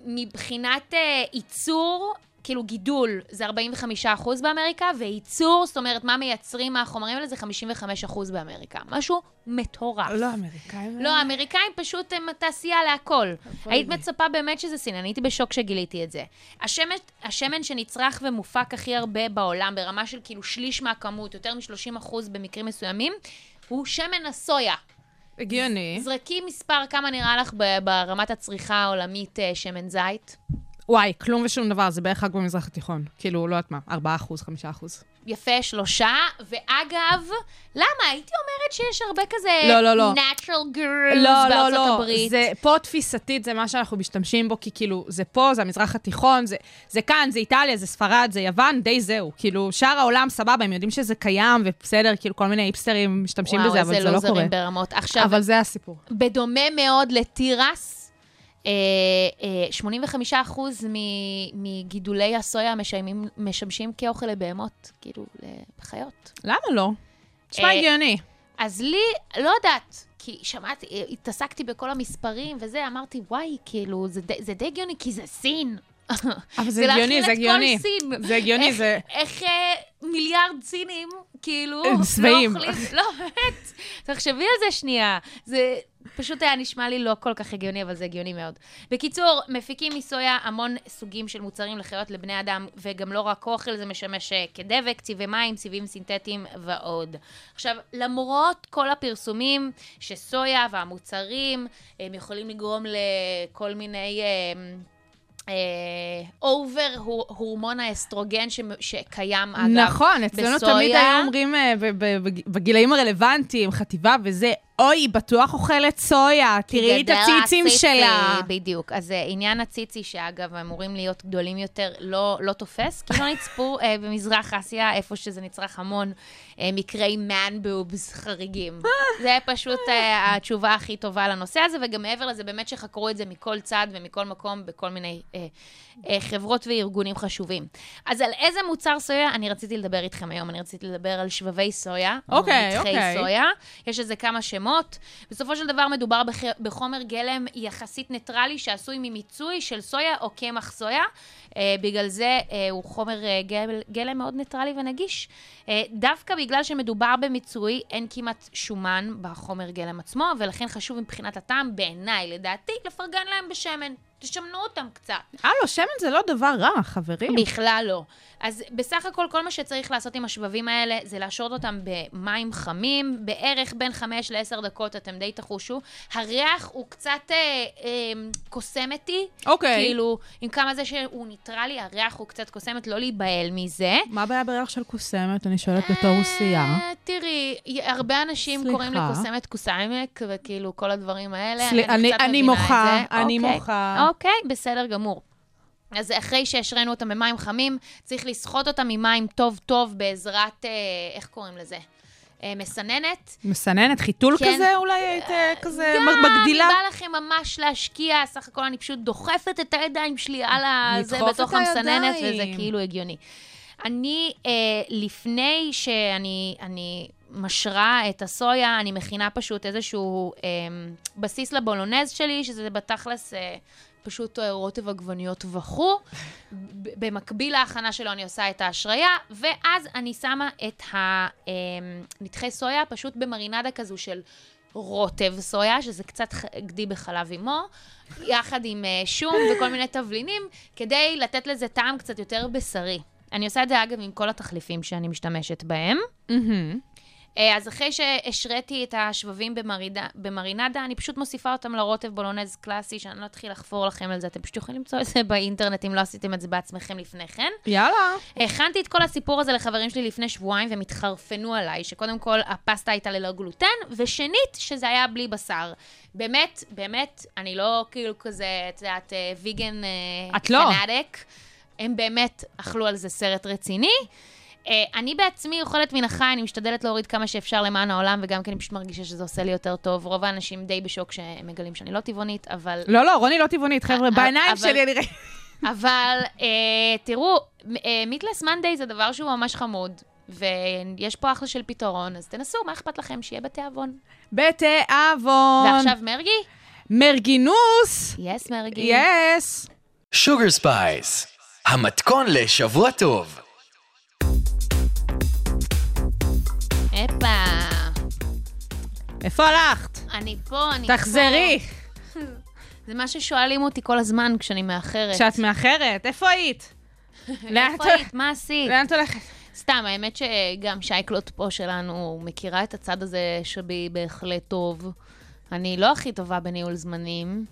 מבחינת אה, ייצור, כאילו גידול, זה 45% באמריקה, וייצור, זאת אומרת, מה מייצרים מהחומרים האלה, זה 55% באמריקה. משהו מטורף. לא, אמריקאים. לא, האמריקאים פשוט הם תעשייה להכל. היית מצפה באמת שזה סין, אני הייתי בשוק שגיליתי את זה. השמן, השמן שנצרך ומופק הכי הרבה בעולם, ברמה של כאילו שליש מהכמות, יותר מ-30% במקרים מסוימים, הוא שמן הסויה. הגיוני. זרקי מספר כמה נראה לך ברמת הצריכה העולמית אה, שמן זית. וואי, כלום ושום דבר, זה בערך רק במזרח התיכון. כאילו, לא יודעת מה, 4 אחוז, 5 אחוז. יפה, שלושה. ואגב, למה? הייתי אומרת שיש הרבה כזה... לא, לא, לא. natural girls לא, לא, בארצות לא. הברית. זה פה תפיסתית, זה מה שאנחנו משתמשים בו, כי כאילו, זה פה, זה המזרח התיכון, זה, זה כאן, זה איטליה, זה ספרד, זה יוון, די זהו. כאילו, שאר העולם, סבבה, הם יודעים שזה קיים, ובסדר, כאילו, כל מיני היפסטרים משתמשים בזה, אבל זה לא קורה. לוזרים ברמות. עכשיו, אבל זה הסיפור. בדומה מאוד לתירס, 85% מ- מגידולי הסויה משיימים, משמשים כאוכל לבהמות, כאילו, לחיות. למה לא? נשמע אה, הגיוני. אז לי, לא יודעת, כי שמעתי, אה, התעסקתי בכל המספרים וזה, אמרתי, וואי, כאילו, זה, די- זה די הגיוני, כי זה סין. אבל זה הגיוני, זה הגיוני. להכיל את כל סין. זה הגיוני, זה- איך אה, מיליארד סינים, כאילו, שבעים. לא אוכלים, לא, באמת, תחשבי על זה שנייה. זה פשוט היה נשמע לי לא כל כך הגיוני, אבל זה הגיוני מאוד. בקיצור, מפיקים מסויה המון סוגים של מוצרים לחיות לבני אדם, וגם לא רק אוכל, זה משמש אה, כדבק, צבעי מים, צבעים סינתטיים ועוד. עכשיו, למרות כל הפרסומים שסויה והמוצרים, הם יכולים לגרום לכל מיני... אה, over הורמון האסטרוגן ש- שקיים, אגב, נכון, אצלנו בסויה. תמיד היו אומרים אה, בגילאים הרלוונטיים, חטיבה וזה, אוי, היא בטוח אוכלת סויה, תראי את הציצים הציצי, שלה. בדיוק. אז אה, עניין הציצי, שאגב, אמורים להיות גדולים יותר, לא, לא תופס, כי לא נצפו אה, במזרח אסיה, איפה שזה נצרך המון, אה, מקרי man boobs חריגים. זה פשוט אה, התשובה הכי טובה לנושא הזה, וגם מעבר לזה, באמת שחקרו את זה מכל צד ומכל מקום, בכל מיני אה, אה, חברות וארגונים חשובים. אז על איזה מוצר סויה אני רציתי לדבר איתכם היום? אני רציתי לדבר על שבבי סויה. אוקיי, נתחי אוקיי. סויה. יש לזה כמה שמות. בסופו של דבר מדובר בח... בחומר גלם יחסית ניטרלי שעשוי ממיצוי של סויה או קמח סויה. אה, בגלל זה אה, הוא חומר אה, גל... גלם מאוד ניטרלי ונגיש. אה, דווקא בגלל שמדובר במיצוי, אין כמעט שומן בחומר גלם עצמו, ולכן חשוב מבחינת הטעם, בעיניי, לדעתי, לפרגן להם בשמן. תשמנו אותם קצת. הלו, שמן זה לא דבר רע, חברים. בכלל לא. אז בסך הכל, כל מה שצריך לעשות עם השבבים האלה זה להשרות אותם במים חמים, בערך בין 5 ל-10 דקות, אתם די תחושו. הריח הוא קצת אה, אה, קוסמתי. אוקיי. כאילו, עם כמה זה שהוא ניטרלי, הריח הוא קצת קוסמת, לא להיבהל מזה. מה הבעיה בריח של קוסמת? אני שואלת בתור רוסייה. אה, תראי, הרבה אנשים סליחה. קוראים לי קוסמת קוסיימק, וכאילו כל הדברים האלה. אני- מוחה. אני אוקיי. מוחה. אוקיי, בסדר גמור. אז אחרי שהשרינו אותם במים חמים, צריך לסחוט אותם ממים טוב-טוב בעזרת, אה, איך קוראים לזה? אה, מסננת. מסננת, חיתול כן. כזה? אולי היית אה, כזה גם מגדילה? אם בא לכם ממש להשקיע, סך הכל אני פשוט דוחפת את הידיים שלי על ה... זה לדחוף בתוך המסננת, הידיים. וזה כאילו הגיוני. אני, אה, לפני שאני אני משרה את הסויה, אני מכינה פשוט איזשהו אה, בסיס לבולונז שלי, שזה בתכלס אה, פשוט אה, רוטב עגבניות וכו'. במקביל להכנה שלו אני עושה את ההשריה, ואז אני שמה את הנתחי סויה פשוט במרינדה כזו של רוטב סויה, שזה קצת גדי בחלב אימו, יחד עם אה, שום וכל מיני תבלינים, כדי לתת לזה טעם קצת יותר בשרי. אני עושה את זה, אגב, עם כל התחליפים שאני משתמשת בהם. מהמם. אה, אז אחרי שהשריתי את השבבים במרידה, במרינדה, אני פשוט מוסיפה אותם לרוטב בולונז קלאסי, שאני לא אתחיל לחפור לכם על זה, אתם פשוט יכולים למצוא את זה באינטרנט, אם לא עשיתם את זה בעצמכם לפני כן. יאללה. הכנתי את כל הסיפור הזה לחברים שלי לפני שבועיים, והם התחרפנו עליי, שקודם כל הפסטה הייתה ללא גלוטן, ושנית, שזה היה בלי בשר. באמת, באמת, אני לא כאילו כזה, את יודעת, ויגן את לא. פנאדק. הם באמת אכלו על זה סרט רציני. אה, אני בעצמי אוכלת מן החי, אני משתדלת להוריד כמה שאפשר למען העולם, וגם כי אני פשוט מרגישה שזה עושה לי יותר טוב. רוב האנשים די בשוק שהם מגלים שאני לא טבעונית, אבל לא, לא, רוני לא טבעונית, חבר'ה, אבל- בעיניים אבל- שלי אני ראיתי. אבל אה, תראו, מיטלס מנדיי זה דבר שהוא ממש חמוד, ויש פה אחלה של פתרון, אז תנסו, מה אכפת לכם? שיהיה בתיאבון. בתיאבון. ועכשיו מרגי? מרגינוס. yes, מרגי. yes. שוגר ספייס, המתכון לשבוע טוב. הפה. איפה הלכת? אני פה, אני פה. תחזרי. זה מה ששואלים אותי כל הזמן כשאני מאחרת. כשאת מאחרת, איפה היית? איפה היית? מה עשית? לאן את הולכת? סתם, האמת שגם שייקלוט פה שלנו מכירה את הצד הזה שבי בהחלט טוב. אני לא הכי טובה בניהול זמנים,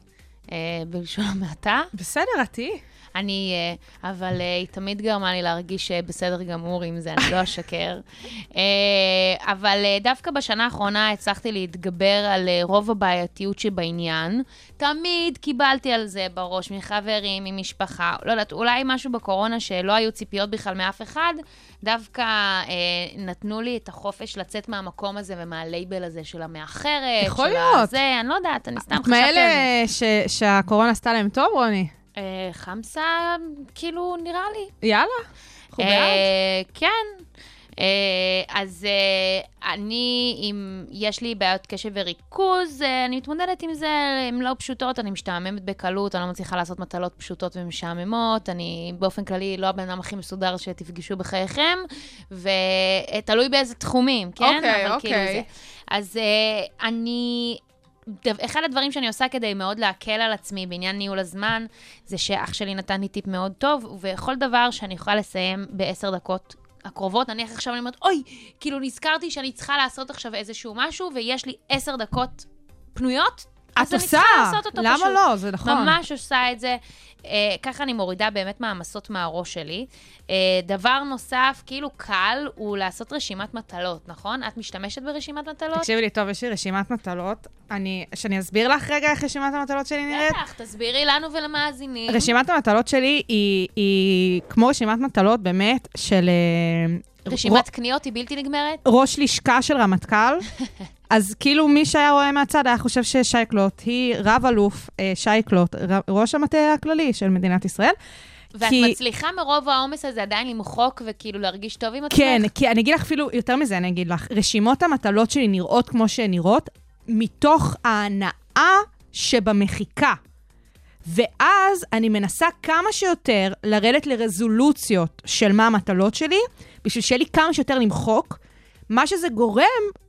אה, בלשון המעטה. בסדר, את תהיי. אני, אה, אבל אה, היא תמיד גרמה לי להרגיש אה, בסדר גמור עם זה, אני לא אשקר. אה, אבל דווקא בשנה האחרונה הצלחתי להתגבר על רוב הבעייתיות שבעניין. תמיד קיבלתי על זה בראש מחברים, ממשפחה, לא יודעת, אולי משהו בקורונה שלא היו ציפיות בכלל מאף אחד, דווקא אה, נתנו לי את החופש לצאת מהמקום הזה ומהלייבל הזה של המאחרת. יכול של להיות. הזה, אני לא יודעת, אני סתם את חשבתי על זה. מאלה ש- שהקורונה עשתה להם טוב, רוני? אה, חמסה, כאילו, נראה לי. יאללה. אנחנו בעד. אה, כן. אה, אז אני, אם יש לי בעיות קשב וריכוז, אני מתמודדת עם זה, הן לא פשוטות, אני משתעממת בקלות, אני לא מצליחה לעשות מטלות פשוטות ומשעממות, אני באופן כללי לא הבן אדם הכי מסודר שתפגשו בחייכם, ותלוי באיזה תחומים, כן? אוקיי, אבל כאילו אוקיי. זה. אז אה, אני... אחד הדברים שאני עושה כדי מאוד להקל על עצמי בעניין ניהול הזמן, זה שאח שלי נתן לי טיפ מאוד טוב, וכל דבר שאני יכולה לסיים בעשר דקות הקרובות, נניח עכשיו אני אומרת, אוי, כאילו נזכרתי שאני צריכה לעשות עכשיו איזשהו משהו, ויש לי עשר דקות פנויות, אז אני עושה. צריכה לעשות אותו למה פשוט. לא? זה נכון. ממש עושה את זה. אה, ככה אני מורידה באמת מעמסות מהראש שלי. אה, דבר נוסף, כאילו קל, הוא לעשות רשימת מטלות, נכון? את משתמשת ברשימת מטלות? תקשיבי לי טוב, יש לי רשימת מטלות. אני, שאני אסביר לך רגע איך רשימת המטלות שלי נראית? בטח, תסבירי לנו ולמאזינים. רשימת המטלות שלי היא, היא כמו רשימת מטלות באמת של... רשימת קניות היא בלתי נגמרת? ראש לשכה של רמטכ"ל. אז כאילו מי שהיה רואה מהצד היה חושב ששייקלוט היא רב-אלוף אה, שייקלוט, ראש המטה הכללי של מדינת ישראל. ואת כי- מצליחה מרוב העומס הזה עדיין למחוק וכאילו להרגיש טוב עם עצמך? כן, כי אני אגיד לך אפילו, יותר מזה אני אגיד לך, רשימות המטלות שלי נראות כמו שהן נראות, מתוך ההנאה שבמחיקה. ואז אני מנסה כמה שיותר לרדת לרזולוציות של מה המטלות שלי, בשביל שיהיה לי כמה שיותר למחוק, מה שזה גורם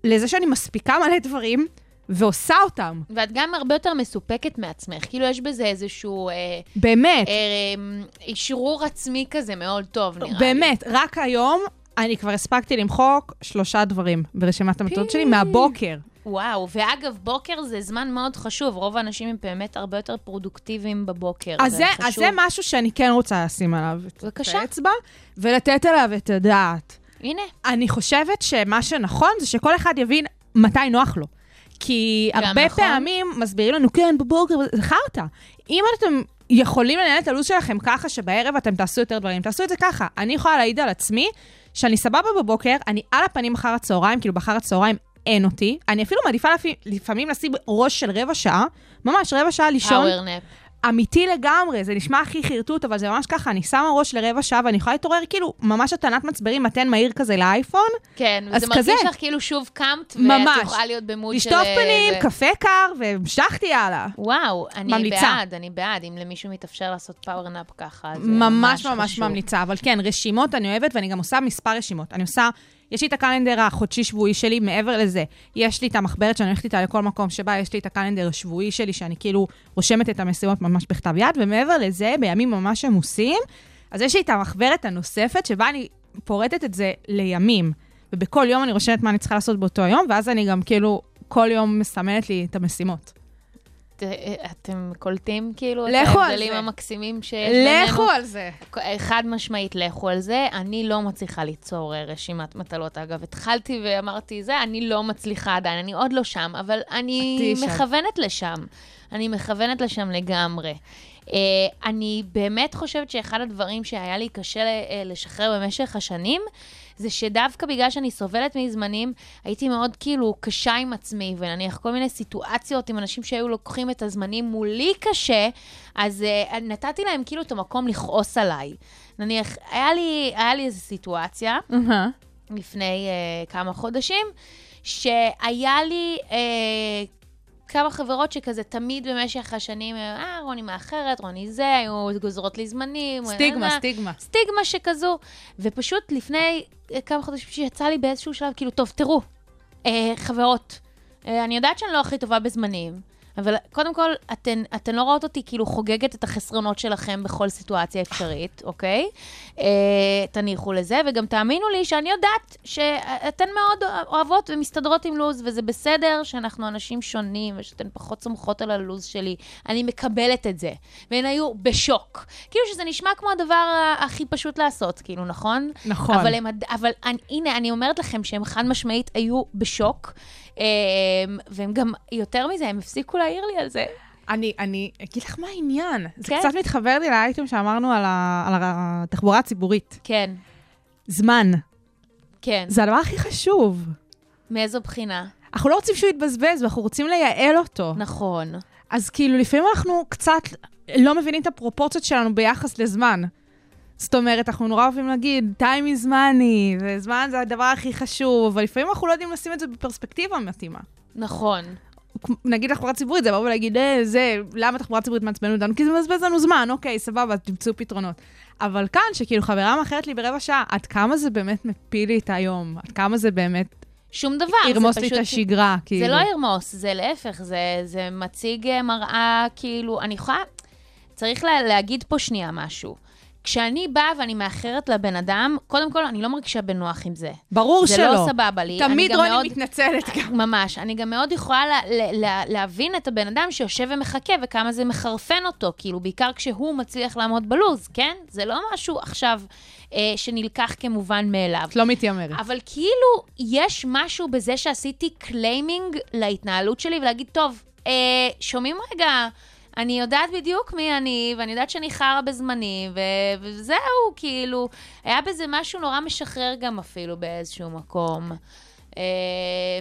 לזה שאני מספיקה מלא דברים ועושה אותם. ואת גם הרבה יותר מסופקת מעצמך. כאילו, יש בזה איזשהו אה, באמת, אה, אישרור עצמי כזה מאוד טוב, נראה לי. באמת, רק היום אני כבר הספקתי למחוק שלושה דברים ברשימת המטלות שלי מהבוקר. וואו, ואגב, בוקר זה זמן מאוד חשוב. רוב האנשים הם באמת הרבה יותר פרודוקטיביים בבוקר. אז זה. אז זה משהו שאני כן רוצה לשים עליו את. האצבע, ולתת עליו את הדעת. הנה, אני חושבת שמה שנכון זה שכל אחד יבין מתי נוח לו. כי הרבה נכון. פעמים מסבירים לנו, כן, בבוקר, זה חרטא. אם אתם יכולים לנהל את הלו"ז שלכם ככה שבערב אתם תעשו יותר דברים, תעשו את זה ככה. אני יכולה להעיד על עצמי שאני סבבה בבוקר, אני על הפנים אחר הצהריים, כאילו באחר הצהריים אין אותי. אני אפילו מעדיפה לפעמים לשים ראש של רבע שעה, ממש רבע שעה לישון. אמיתי לגמרי, זה נשמע הכי חרטוט, אבל זה ממש ככה, אני שמה ראש לרבע שעה ואני יכולה להתעורר כאילו ממש הטענת מצברים, מתן מהיר כזה לאייפון, כן, וזה מרגיש כזה. לך כאילו שוב קמת, ממש. ואת יכולה להיות במוד של... לשטוף פנים, זה. קפה קר, והמשכתי הלאה. וואו, אני ממליצה. בעד, אני בעד. אם למישהו מתאפשר לעשות פאוור נאפ ככה, זה ממש ממש חשוב. ממליצה, אבל כן, רשימות אני אוהבת, ואני גם עושה מספר רשימות. אני עושה, יש לי את הקלנדר החודשי-שבועי שלי, מעבר לזה, יש לי את המחברת שאני הולכת איתה לכל מקום שבה יש לי את הקלנדר השבועי שלי, שאני כאילו רושמת את המשימות ממש בכתב יד, ומעבר לזה, בימים ממש עמוסים, אז יש לי את המחברת הנוספת, שבה אני פורטת את זה לימים. ובכל יום אני רושמת מה אני צריכה לעשות באותו יום, ואז אני גם כאילו כל יום מסמנת לי את המשימות. ת- אתם קולטים כאילו את לכו ההבדלים. המקסימים שיש בינינו? לכו על זה. חד משמעית, לכו על זה. אני לא מצליחה ליצור אה, רשימת מטלות. אגב, התחלתי ואמרתי זה, אני לא מצליחה עדיין, אני עוד לא שם, אבל אני. מכוונת לשם. אני מכוונת לשם לגמרי. Uh, אני באמת חושבת שאחד הדברים שהיה לי קשה לשחרר במשך השנים, זה שדווקא בגלל שאני סובלת מזמנים, הייתי מאוד כאילו קשה עם עצמי, ונניח כל מיני סיטואציות עם אנשים שהיו לוקחים את הזמנים מולי קשה, אז uh, נתתי להם כאילו את המקום לכעוס עליי. נניח, היה לי, היה לי איזו סיטואציה, אהה. לפני uh, כמה חודשים, שהיה לי uh, כמה חברות שכזה תמיד במשך השנים, אה, רוני מאחרת, רוני זה, היו גוזרות לי זמנים. סטיגמה, אה, סטיגמה. סטיגמה שכזו. ופשוט לפני אה, כמה חודשים שיצא לי באיזשהו שלב, כאילו, טוב, תראו, אה, חברות, אה, אני יודעת שאני לא הכי טובה בזמנים, אבל קודם כל, אתן, אתן לא רואות אותי כאילו חוגגת את החסרונות שלכם בכל סיטואציה אפשרית, אוקיי? אה, תניחו לזה, וגם תאמינו לי שאני יודעת שאתן מאוד אוהבות ומסתדרות עם לו"ז, וזה בסדר שאנחנו אנשים שונים, ושאתן פחות סומכות על הלו"ז שלי. אני מקבלת את זה. והן היו בשוק. כאילו שזה נשמע כמו הדבר הכי פשוט לעשות, כאילו, נכון? נכון. אבל, הם, אבל אני, הנה, אני אומרת לכם שהם חד משמעית היו בשוק, והם גם, יותר מזה, הם הפסיקו להעיר לי על זה. אני, אני אגיד לך מה העניין. זה כן. קצת מתחבר לי לאייטם שאמרנו על, ה, על התחבורה הציבורית. כן, זמן. כן. זה הדבר הכי חשוב. מאיזו בחינה? אנחנו לא רוצים שהוא יתבזבז, ואנחנו רוצים לייעל אותו. נכון. אז כאילו, לפעמים אנחנו קצת לא מבינים את הפרופורציות שלנו ביחס לזמן. זאת אומרת, אנחנו נורא אוהבים להגיד, time is money, וזמן זה הדבר הכי חשוב, אבל לפעמים אנחנו לא יודעים לשים את זה בפרספקטיבה מתאימה. נכון. נגיד תחבורה ציבורית, זה לבוא ולהגיד, אה, זה, למה תחבורה ציבורית מעצבנת אותנו? כי זה מבזבז לנו זמן, אוקיי, סבבה, תמצאו פתרונות. אבל כאן, שכאילו חברה מאחרת לי ברבע שעה, עד כמה זה באמת מפיל לי את היום? עד כמה זה באמת שום דבר. ירמוס לי פשוט- את השגרה, כאילו. זה לא ירמוס, זה להפך, זה, זה מציג אה, מראה, כאילו, אני יכולה... צריך לה, להגיד פה שנייה משהו. כשאני באה ואני מאחרת לבן אדם, קודם כל, אני לא מרגישה בנוח עם זה. ברור זה שלא. לא סבבה לי. תמיד רוני מאוד- מתנצלת גם. ממש. אני גם מאוד יכולה לה, לה, לה, להבין את הבן אדם שיושב ומחכה וכמה זה מחרפן אותו, כאילו, בעיקר כשהוא מצליח לעמוד בלוז, כן? זה לא משהו עכשיו אה, שנלקח כמובן מאליו. את לא מתיימרת. אבל כאילו, יש משהו בזה שעשיתי claiming להתנהלות שלי ולהגיד, טוב, אה, שומעים רגע, אני יודעת בדיוק מי אני, ואני יודעת שאני חרא בזמני, ו- וזהו, כאילו, היה בזה משהו נורא משחרר גם אפילו באיזשהו מקום. אה,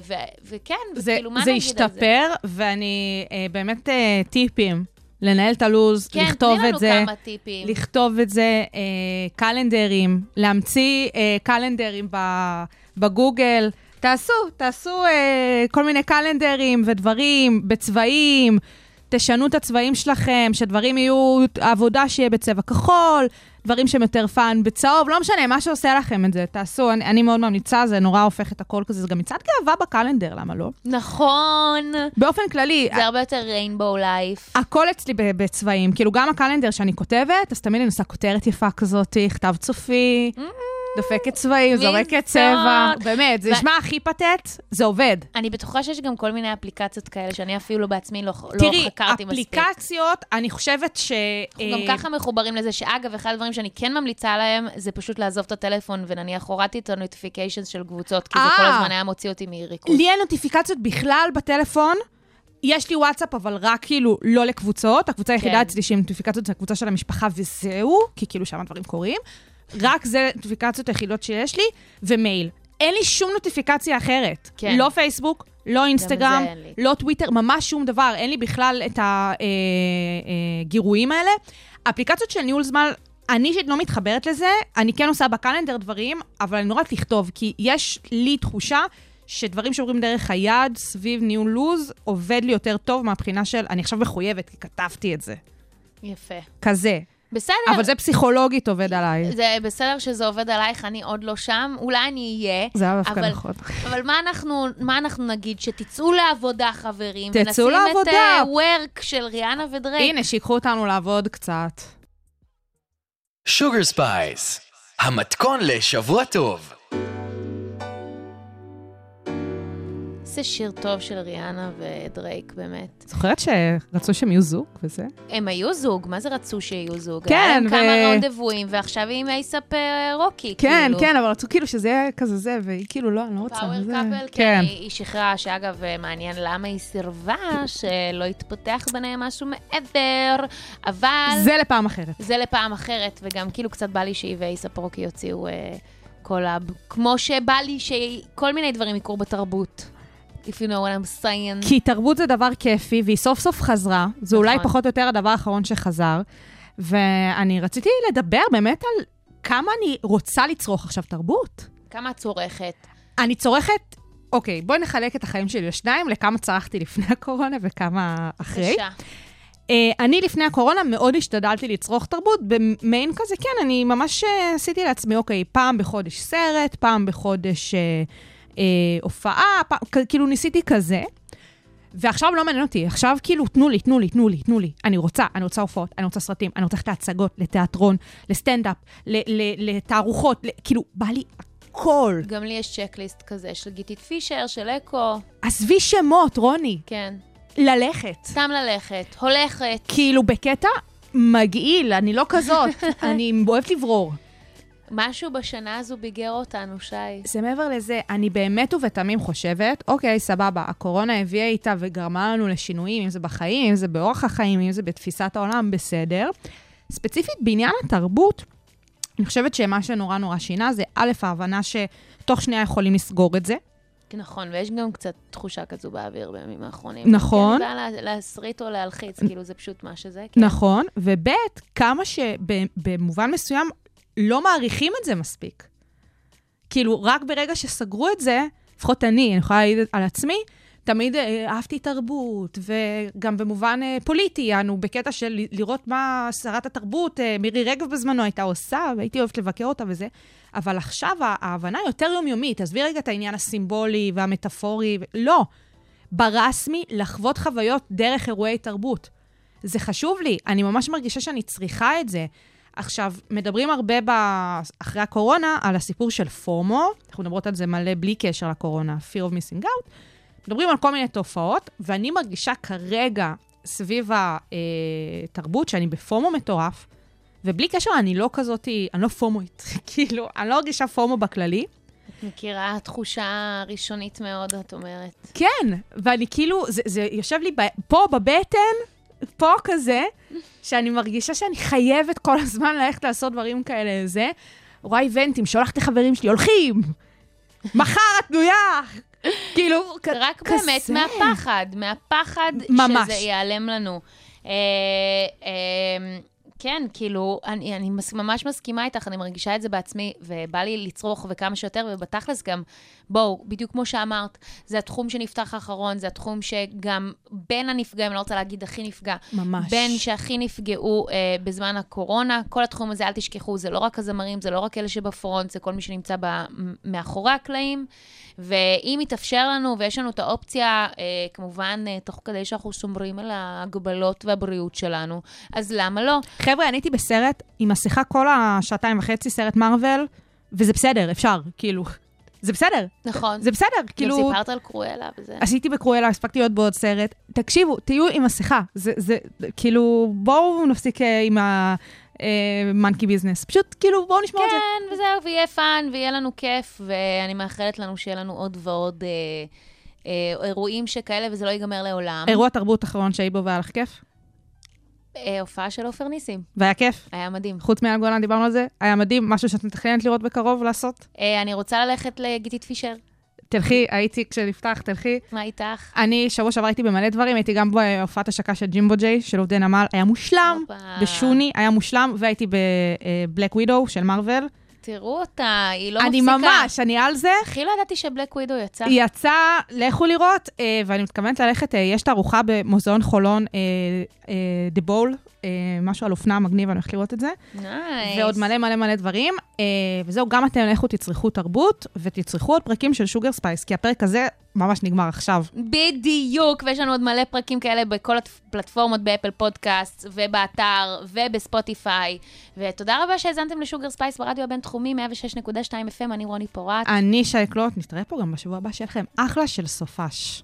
ו- וכן, זה, וכאילו, מה זה נגיד על זה? השתפר, ואני אה, באמת אה, טיפים. לנהל את הלו"ז, כן, לכתוב תני את לנו זה. כמה טיפים. לכתוב את זה, אה, קלנדרים, להמציא אה, קלנדרים בגוגל. תעשו, תעשו אה, כל מיני קלנדרים ודברים בצבעים, תשנו את הצבעים שלכם, שדברים יהיו, עבודה שיהיה בצבע כחול, דברים שהם יותר fun בצהוב, לא משנה, מה שעושה לכם את זה, תעשו. אני, אני מאוד ממליצה, זה נורא הופך את הכל כזה, זה גם מצעד גאווה ב calendar, למה לא? נכון. באופן כללי, זה הרבה יותר rainbow life. הכל אצלי בצבעים, כאילו גם ה calendar שאני כותבת, אז תמיד אני עושה כותרת יפה כזאת, כתב צופי, דופקת צבעים, זורקת צבע. באמת, זה נשמע הכי פתטי, זה עובד. אני בטוחה שיש גם כל מיני אפליקציות כאלה, שאני אפילו בעצמי לא, לא תראי, חקרתי מספיק. אפליקציות, אני חושבת ש... אנחנו גם אה, ככה מחוברים לזה, שאגב, אחד הדברים שאני כן ממליצה להם, זה פשוט לעזוב את הטלפון, ונניח הורדתי את ה notifications של קבוצות, כי זה אה. כל הזמן היה מוציא אותי מריכוז. לי אין נוטיפיקציות בכלל בטלפון. יש לי וואטסאפ, אבל רק כאילו לא לקבוצות. הקבוצה היחידה כן. אצלי שהיא נוטיפיקציות זה הקבוצה של המשפחה וזהו, כי כאילו שם הדברים קורים. רק זה נוטיפיקציות היחידות שיש לי, ומייל. אין לי שום נוטיפיקציה אחרת. כן. לא פייסבוק, לא אינסטגרם. לא טוויטר, ממש שום דבר. אין לי בכלל את הגירויים האלה. אפליקציות של ניהול זמן, אני אישית לא מתחברת לזה, אני כן עושה בקלנדר דברים, אבל אני נורא לכתוב, כי יש לי תחושה שדברים שעוברים דרך היד, סביב ניהול לוז, עובד לי יותר טוב מהבחינה של, אני עכשיו מחויבת, כי כתבתי את זה. יפה. כזה. בסדר. אבל זה פסיכולוגית עובד עליי. זה בסדר שזה עובד עלייך, אני עוד לא שם, אולי אני אהיה. זה היה דווקא נכון. אבל מה אנחנו, מה אנחנו נגיד? שתצאו לעבודה, חברים. תצאו ונשים לעבודה. את uh, work של ריאנה ודרייק. הנה, שיקחו אותנו לעבוד קצת. Sugar Spice, המתכון לשבוע טוב. זה שיר טוב של ריאנה ודרייק, באמת. זוכרת שרצו שהם יהיו זוג וזה? הם היו זוג, מה זה רצו שיהיו זוג? כן, היה להם ו- כמה רנדבואים, ועכשיו היא עם אייסאפ אה, רוקי, כן, כאילו. כן, אבל רצו כאילו שזה יהיה כזה זה, והיא כאילו, לא, אני לא רוצה. power couple, כן, היא היא שחררה, שאגב, אה, מעניין למה היא סירבה, שלא יתפתח ביניהם משהו מעבר, אבל זה לפעם אחרת. זה לפעם אחרת, וגם כאילו קצת בא לי שהיא ואייסאפ רוקי יוציאו אה, collab, כמו שבא לי שכל מיני דברים יקרו בתרבות. If you know what I'm saying. כי תרבות זה דבר כיפי, והיא סוף סוף חזרה. זה אולי נכון. פחות או יותר הדבר האחרון שחזר. ואני רציתי לדבר באמת על כמה אני רוצה לצרוך עכשיו תרבות. כמה את צורכת? אני צורכת, אוקיי, בואי נחלק את החיים שלי לשניים, לכמה צרכתי לפני הקורונה וכמה אחרי. בבקשה. Uh, אני לפני הקורונה מאוד השתדלתי לצרוך תרבות, במעין כזה, כן, אני ממש uh, עשיתי לעצמי, אוקיי, פעם בחודש סרט, פעם בחודש uh, uh, הופעה, כ- כאילו ניסיתי כזה. ועכשיו לא מעניין אותי, עכשיו כאילו, תנו לי, תנו לי, תנו לי, תנו לי. אני רוצה, אני רוצה הופעות, אני רוצה סרטים, אני רוצה ללכת להצגות, לתיאטרון, לסטנדאפ, לתערוכות, כאילו, בא לי הכל. גם לי יש צ'קליסט כזה של גיטית פישר, של אקו, עזבי שמות, רוני, כן. ללכת. סתם ללכת, הולכת. כאילו, בקטע מגעיל, אני לא כזאת, אני אוהבת לברור. משהו בשנה הזו ביגר אותנו, שי. זה מעבר לזה, אני באמת ובתמים חושבת, אוקיי, סבבה, הקורונה הביאה איתה וגרמה לנו לשינויים, אם זה בחיים, אם זה באורח החיים, אם זה בתפיסת העולם, בסדר. ספציפית בעניין התרבות, אני חושבת שמה שנורא נורא שינה זה א', ההבנה שתוך שנייה יכולים לסגור את זה. נכון, ויש גם קצת תחושה כזו באוויר בימים האחרונים. נכון. כי אני באה לה- להסריט או להלחיץ, כאילו זה פשוט מה שזה. כן. נכון, וב', כמה שבמובן מסוים לא מעריכים את זה מספיק. כאילו, רק ברגע שסגרו את זה, לפחות אני, אני יכולה להעיד על עצמי, תמיד אה, אהבתי תרבות, וגם במובן אה, פוליטי, אנו בקטע של לראות מה שרת התרבות, אה, מירי רגב בזמנו הייתה עושה, והייתי אוהבת לבקר אותה וזה. אבל עכשיו ההבנה יותר יומיומית. עזבי רגע את העניין הסימבולי והמטאפורי, ו... לא. ברסמי, לחוות חוויות דרך אירועי תרבות. זה חשוב לי, אני ממש מרגישה שאני צריכה את זה. עכשיו, מדברים הרבה ב... אחרי הקורונה על הסיפור של פומו, אנחנו מדברות על זה מלא בלי קשר לקורונה, fear of missing out. מדברים על כל מיני תופעות, ואני מרגישה כרגע סביב התרבות שאני בפומו מטורף, ובלי קשר, אני לא כזאתי, אני לא פומואית, כאילו, אני לא מרגישה פומו בכללי. את מכירה תחושה ראשונית מאוד, את אומרת. כן, ואני כאילו, זה, זה יושב לי ב, פה בבטן, פה כזה, שאני מרגישה שאני חייבת כל הזמן ללכת לעשות דברים כאלה, זה. רואה איבנטים, שולחת לחברים שלי, הולכים! מחר את תלויה! כאילו, כ- רק כזה. באמת מהפחד, מהפחד ממש. שזה ייעלם לנו. אה, אה, כן, כאילו, אני, אני ממש מסכימה איתך, אני מרגישה את זה בעצמי, ובא לי לצרוך וכמה שיותר, ובתכלס גם, בואו, בדיוק כמו שאמרת, זה התחום שנפתח האחרון, זה התחום שגם בין הנפגעים, אני לא רוצה להגיד הכי נפגע, ממש. בין שהכי נפגעו אה, בזמן הקורונה, כל התחום הזה, אל תשכחו, זה לא רק הזמרים, זה לא רק אלה שבפרונט, זה כל מי שנמצא ב, מאחורי הקלעים. ואם יתאפשר לנו, ויש לנו את האופציה, אה, כמובן, אה, תוך כדי שאנחנו שומרים על ההגבלות והבריאות שלנו, אז למה לא? חבר'ה, אני הייתי בסרט עם מסכה כל השעתיים וחצי, סרט מארוול, וזה בסדר, אפשר, כאילו. זה בסדר, נכון. זה בסדר, כאילו... כאילו... גם סיפרת על קרואלה וזה. עשיתי בקרואלה, הספקתי להיות בעוד סרט. תקשיבו, תהיו עם מסכה. זה, זה, כאילו, בואו נפסיק אה, עם ה monkey business. פשוט, כאילו, בואו נשמור את זה. כן, וזהו, ויהיה fun, ויהיה לנו כיף, ואני מאחלת לנו שיהיה לנו עוד ועוד אה, אה, אירועים שכאלה, וזה לא ייגמר לעולם. אירוע תרבות אחרון שהיית בו והיה לך כיף? אה, הופעה של עופר ניסים, והיה כיף? היה מדהים. חוץ מאייל גולן, דיברנו על זה, היה מדהים, משהו שאת מתכננת לראות בקרוב לעשות? אה, אני רוצה ללכת לגיתית פישר. תלכי, הייתי כשנפתח, תלכי. מה איתך? אני שבוע שעבר הייתי במלא דברים, הייתי גם בהופעת השקה של ג'ימבו ג'יי, של עובדי נמל, היה מושלם. בשוני, היה מושלם, והייתי בבלק ווידו של מארוול. תראו אותה, היא לא אני מפסיקה. ממש, אני על זה. הכי לא ידעתי שבלק ווידו יצא. היא יצאה, לכו לראות, אה, ואני מתכוונת ללכת, אה, יש תערוכה במוזיאון חולון, אה, אה, The Ball, אה, משהו על אופנה מגניב, אני הולכת לראות את זה. nice. ועוד מלא מלא מלא דברים. אה, וזהו, גם אתם לכו תצרכו תרבות, ותצרכו עוד פרקים של Sugar Spice, כי הפרק הזה ממש נגמר עכשיו. בדיוק, ויש לנו עוד מלא פרקים כאלה בכל הפלטפורמות ב Apple Podcast, ובאתר, וב Spotify. ותודה רבה שהאזנתם ל Sugar Spice ברדיו הבינתחומי, 106.2 FM, אני רוני פורט. אני שי קלוט, נתראה פה גם בשבוע הבא שלכם. אחלה של סופש.